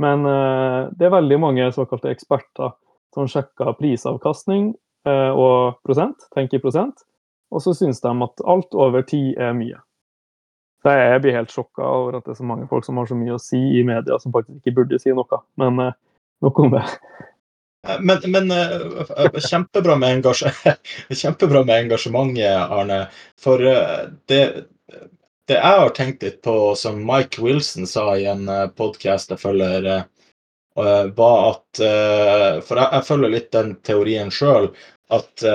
Men eh, det er veldig mange såkalte eksperter som sjekker prisavkastning eh, og prosent, tenker prosent, og så syns de at alt over 10 er mye. Så jeg blir helt sjokka over at det er så mange folk som har så mye å si i media som faktisk ikke burde si noe. Men uh, nok om det. Men, men kjempebra, med (laughs) kjempebra, med engasjementet, Arne. For det, det jeg har tenkt litt på, som Mike Wilson sa i en podkast jeg følger, var at For jeg, jeg følger litt den teorien sjøl, at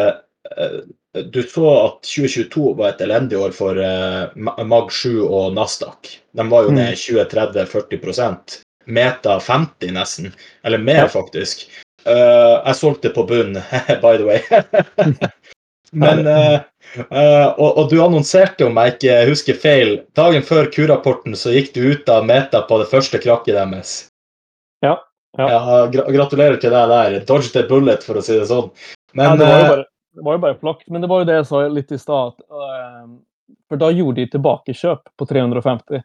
du så at 2022 var et elendig år for uh, Mag7 og Nasdaq. De var jo ned 20-30-40 Meta 50 nesten. Eller mer, faktisk. Uh, jeg solgte på bunn, (laughs) by the way. (laughs) Men uh, og, og, du annonserte, om jeg ikke husker feil, dagen før Q-rapporten så gikk du ut av Meta på det første krakket deres. Ja. ja. ja gratulerer til deg der. Dodge the bullet, for å si det sånn. Men, ja, det var jo bare det var jo bare flaks. Men det var jo det jeg sa litt i stad. Uh, for da gjorde de tilbakekjøp på 350.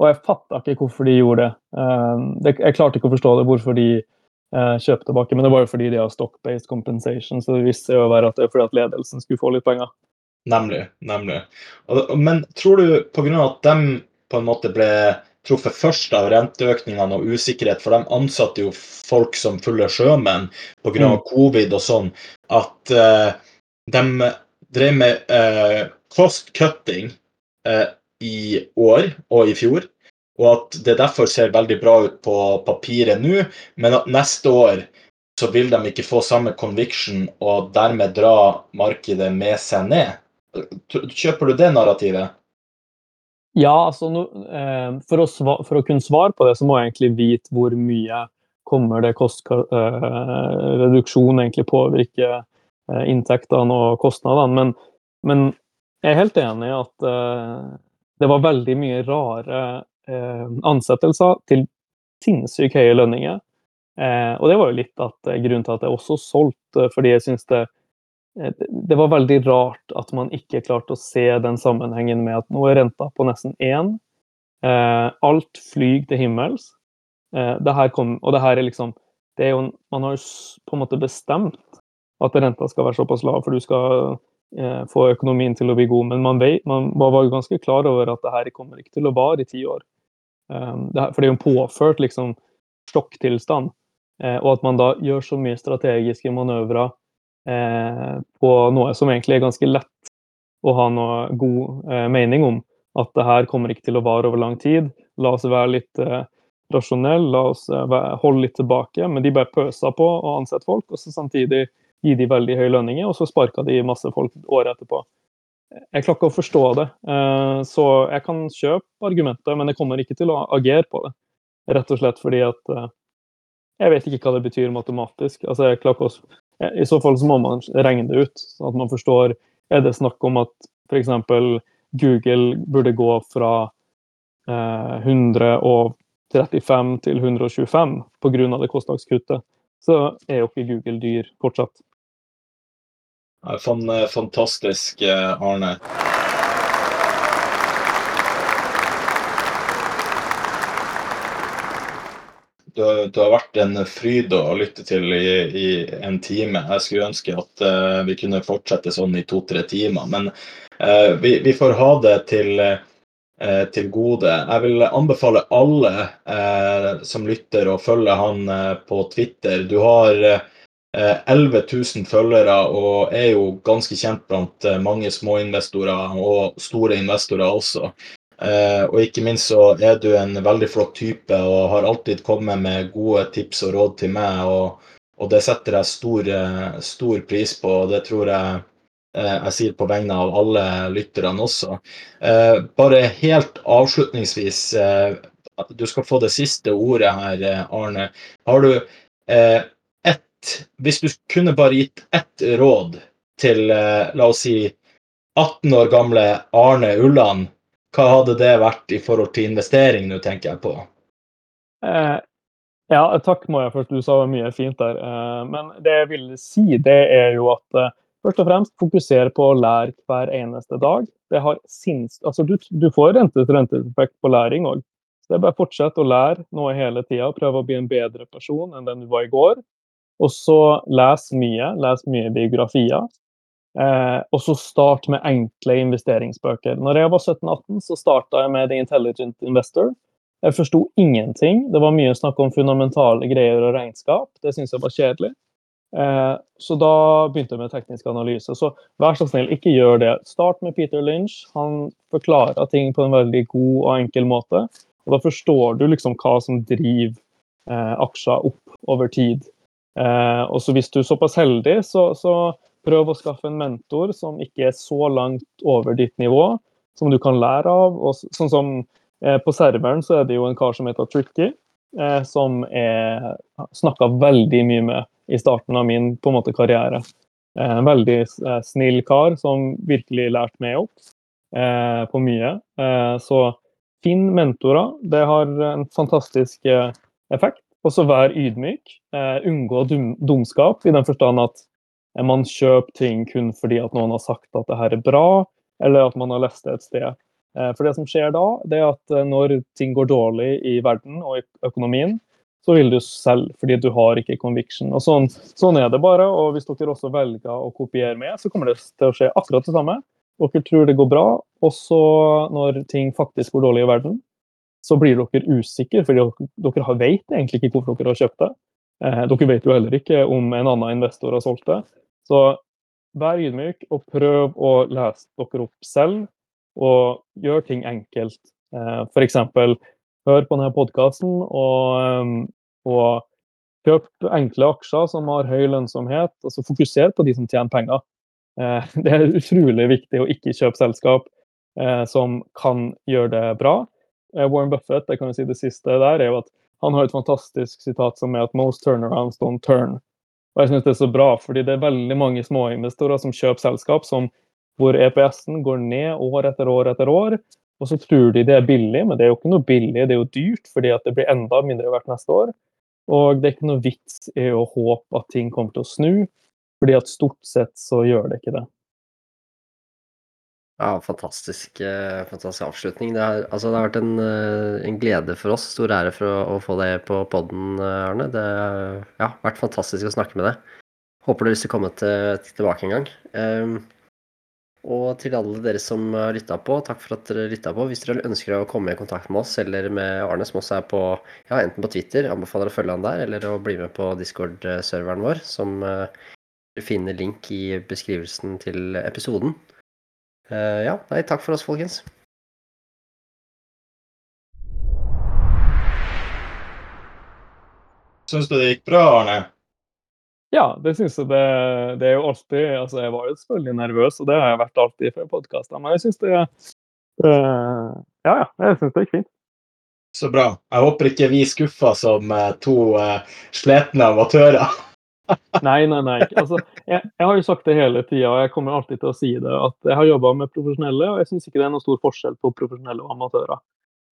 Og jeg fatta ikke hvorfor de gjorde det. Uh, det. Jeg klarte ikke å forstå det, hvorfor de uh, kjøpte tilbake. Men det var jo fordi de har stock-based compensation, så det seg å være at det er fordi at ledelsen skulle få litt penger. Nemlig. nemlig. Men tror du pga. at de på en måte ble truffet først av renteøkningene og usikkerhet, for de ansatte jo folk som fulle sjømenn pga. Mm. covid og sånn, at uh, de drev med uh, cost cutting uh, i år og i fjor. Og at det derfor ser veldig bra ut på papiret nå, men at neste år så vil de ikke få samme conviction og dermed dra markedet med seg ned. Kjøper du det narrativet? Ja, altså no, eh, for, å for, å kunne svare på det, så må jeg egentlig vite hvor mye kommer det kostreduksjon eh, egentlig påvirke eh, inntektene og kostnadene. Men, men, jeg er helt enig i at det var veldig mye rare ansettelser til sinnssykt høye lønninger. Og det var jo litt at, grunnen til at jeg også solgte, fordi jeg syns det det var veldig rart at man ikke klarte å se den sammenhengen med at nå er renta på nesten én. Eh, alt flyr til himmels. Eh, det her kom, og det her er liksom det er jo, Man har jo på en måte bestemt at renta skal være såpass lav, for du skal eh, få økonomien til å bli god. Men man, vet, man var jo ganske klar over at det her kommer ikke til å vare i ti år. Eh, det her, for det er jo en påført liksom, sjokktilstand. Eh, og at man da gjør så mye strategiske manøvrer Eh, på noe som egentlig er ganske lett å ha noe god eh, mening om. At det her kommer ikke til å vare over lang tid. La oss være litt eh, rasjonelle, la oss holde litt tilbake. Men de bare pøsa på å ansette folk, og så samtidig gi de veldig høye lønninger, og så sparka de masse folk året etterpå. Jeg klarer ikke å forstå det. Så jeg kan kjøpe argumentet, men jeg kommer ikke til å agere på det. Rett og slett fordi at jeg vet ikke hva det betyr matematisk. Altså, jeg klarer ikke å i så fall så må man regne det ut, sånn at man forstår Er det snakk om at f.eks. Google burde gå fra eh, 135 til 125 pga. det kostnadskuttet, så er jo ikke Google dyr fortsatt. Fantastisk, eh, Arne. Du, du, har vært en fryd å lytte til i, i, en time. Jeg skulle ønske at uh, vi kunne fortsette sånn i to-tre timer. Men uh, vi, vi, får ha det til, uh, til, gode. Jeg vil anbefale alle som lytter, å følge han på Twitter. Du har 11 000 følgere og er jo ganske kjent blant mange småinvestorer og store investorer også. Eh, og ikke minst så er du en veldig flott type og har alltid kommet med gode tips og råd til meg. Og, og det setter jeg stor, eh, stor, pris på. og Det tror jeg Eh, jeg sier på vegne av alle lytterne også. Bare helt avslutningsvis, du skal få det siste ordet her, Arne. Har du ett Hvis du kunne bare gitt ett råd til, la oss si, 18 år gamle Arne Ulland, hva hadde det vært i forhold til investering, nå tenker jeg på? Eh, ja, takk Maja for først. Du sa mye fint der. Eh, men det jeg vil si, det er jo at eh, først og fremst fokusere på å lære hver eneste dag. Det har sinns... Altså, du, du får rente-til-rente-effekt på læring òg. Det er bare å fortsette å lære noe hele tida. Prøve å bli en bedre person enn den du var i går. Og så les mye. Les mye biografier. Eh, og så start med enkle investeringsbøker. Når jeg var 17-18, så starta jeg med The Intelligent Investor. Jeg forsto ingenting. Det var mye snakk om fundamentale greier og regnskap. Det syntes jeg var kjedelig. Eh, så da begynte jeg med teknisk analyse. Så vær så snill, ikke gjør det. Start med Peter Lynch. Han forklarer ting på en veldig god og enkel måte. Og da forstår du liksom hva som driver eh, aksjer opp over tid. Eh, og så hvis du er såpass heldig, så, så Prøv å skaffe en mentor som ikke er så langt over ditt nivå, som du kan lære av. Og sånn som eh, På serveren så er det jo en kar som heter Tricky, eh, som jeg snakka veldig mye med i starten av min på en måte, karriere. Eh, en veldig eh, snill kar som virkelig lærte meg opp eh, på mye. Så finn mentorer. Det har en fantastisk effekt. Og så vær ydmyk. unngå dum, dumskap, i den forstand at man kjøper ting kun fordi at noen har sagt at det her er bra, eller at man har lest det et sted. Eh, for det som skjer da, det er at eh, når ting går dårlig i verden og i økonomien, så vil du selge fordi du har ikke conviction. Og sånn, sånn, er det bare. Og hvis dere også velger å kopiere med, så kommer det til å skje akkurat det samme. Dere tror det går bra, og så når ting faktisk går dårlig i verden, så blir dere usikre, fordi dere, vet egentlig ikke hvorfor dere har kjøpt det. Eh, dere vet jo heller ikke om en annen investor har solgt det. Så vær ydmyk og prøv å lese dere opp selv, og gjør ting enkelt. Eh, F.eks. hør på denne podkasten og, eh, og, kjøp enkle aksjer som har høy lønnsomhet. og så Fokuser på de som tjener penger. Eh, (laughs) det er utrolig viktig å ikke kjøpe selskap som kan gjøre det bra. Warren Buffett, jeg kan jo si det siste der, er jo at han har et fantastisk sitat som er at 'most turnarounds don't turn'. Og jeg synes det er så bra, fordi det er veldig mange småinvestorer som kjøper selskap som, hvor EPS-en går ned år etter år etter år. Og så tror de det er billig, men det er jo ikke noe billig, det er jo dyrt fordi at det blir enda mindre verdt neste år. Og det er ikke noe vits i å håpe at ting kommer til å snu, fordi at stort sett så gjør det ikke det. Ja, fantastisk, eh, fantastisk avslutning. Det har, altså, det har vært en, eh, en, glede for oss, stor ære for å, å få deg på podden, eh, Arne. Det har ja, vært fantastisk å snakke med deg. Håper du vil komme til, tilbake en gang. Um, og til alle dere som har lytta på, takk for at dere lytta på. Hvis dere ønsker å komme i kontakt med oss eller med Arne, som også er på, ja, enten på Twitter, anbefaler å følge han der, eller å bli med på Discord-serveren vår, som finner link i beskrivelsen til episoden. Uh, ja, nei, takk for oss, folkens. Syns du det gikk bra, Arne? Ja, det syns jeg. Det, det, er jo alltid altså Jeg var jo selvfølgelig nervøs, og det har jeg vært alltid før podkaster, men jeg syns det uh, Ja, ja. Jeg syns det gikk fint. Så bra. Jeg håper ikke vi skuffa som uh, to uh, sletne amatører. (laughs) nei, nei, nei. Altså, jeg, jeg, har jo sagt det hele tida, og jeg kommer alltid til å si det, at jeg har jobba med profesjonelle, og jeg syns ikke det er noen stor forskjell på profesjonelle og amatører.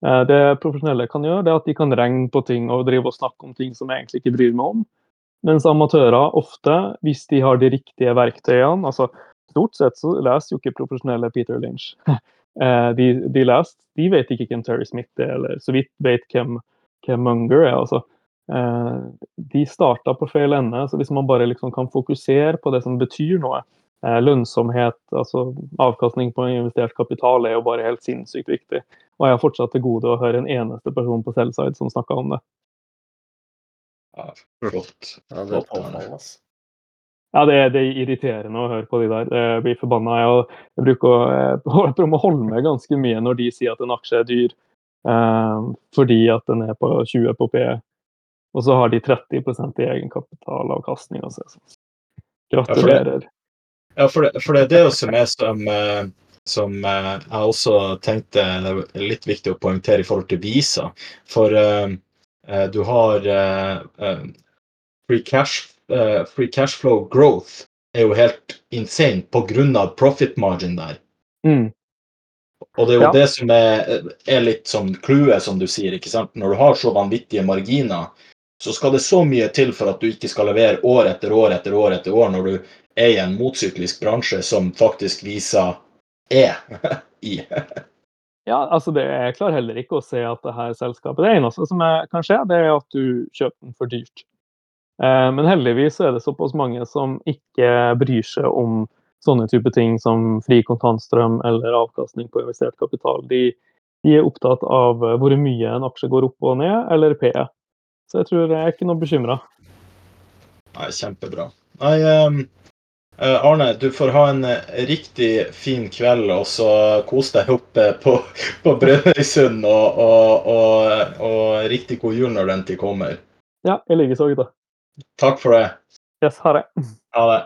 Eh, det profesjonelle kan gjøre, det er at de kan regne på ting og drive og snakke om ting som jeg egentlig ikke bryr meg om. Mens amatører ofte, hvis de har de riktige verktøyene altså Stort sett så leser jo ikke profesjonelle Peter Lynch. (laughs) Eh, de, de, leser, de vet ikke hvem Terry Smith er, eller så vidt vet hvem, hvem Munger er. altså de starta på feil ende. så Hvis man bare liksom kan fokusere på det som betyr noe, eh, lønnsomhet, altså avkastning på investert kapital, er jo bare helt sinnssykt viktig. Og jeg har fortsatt til gode å høre en eneste person på Selvside som snakka om det. Ja, flott. Ja, det, er ja, det, er, det er irriterende å høre på de der. Jeg blir forbanna. Jeg, jeg bruker å, (laughs) jeg å holde meg ganske mye når de sier at en aksje er dyr, eh, fordi at den er på 20 på P og så har de 30 i egenkapitalavkastning. Altså. Gratulerer. Ja, for det, for det er det som er som, eh, som eh, jeg også tenkte er litt viktig å poengtere i forhold til Visa. For eh, du har eh, free, cash, uh, free cash flow growth er jo helt insane av profit margin der. Mm. Og det er jo Ja. det som er, er litt som clouet, som du sier. ikke sant? Når du har så vanvittige marginer, så skal det så mye til for at du ikke skal levere år etter år etter år etter år når du er i en motsyklisk bransje som faktisk Visa er (laughs) i. Ja, altså det, Jeg klarer heller ikke å se at det her selskapet Det eneste som er, kan skje, det er at du kjøper den for dyrt. Eh, men heldigvis er det såpass mange som ikke bryr seg om sånne type ting som fri kontantstrøm eller avkastning på investert kapital. De, de er opptatt av hvor mye en aksje går opp og ned, eller PE. Så jeg tror jeg er ikke noe bekymra. Nei, kjempebra. Nei, eh, Arne, du får ha en eh, riktig fin kveld, og så kos deg oppe på, (laughs) på Brønnøysund, og, og, og, og riktig god jul når den tid kommer. Ja, i likeså, gutta. Takk for det. Yes, ha det. Ha det.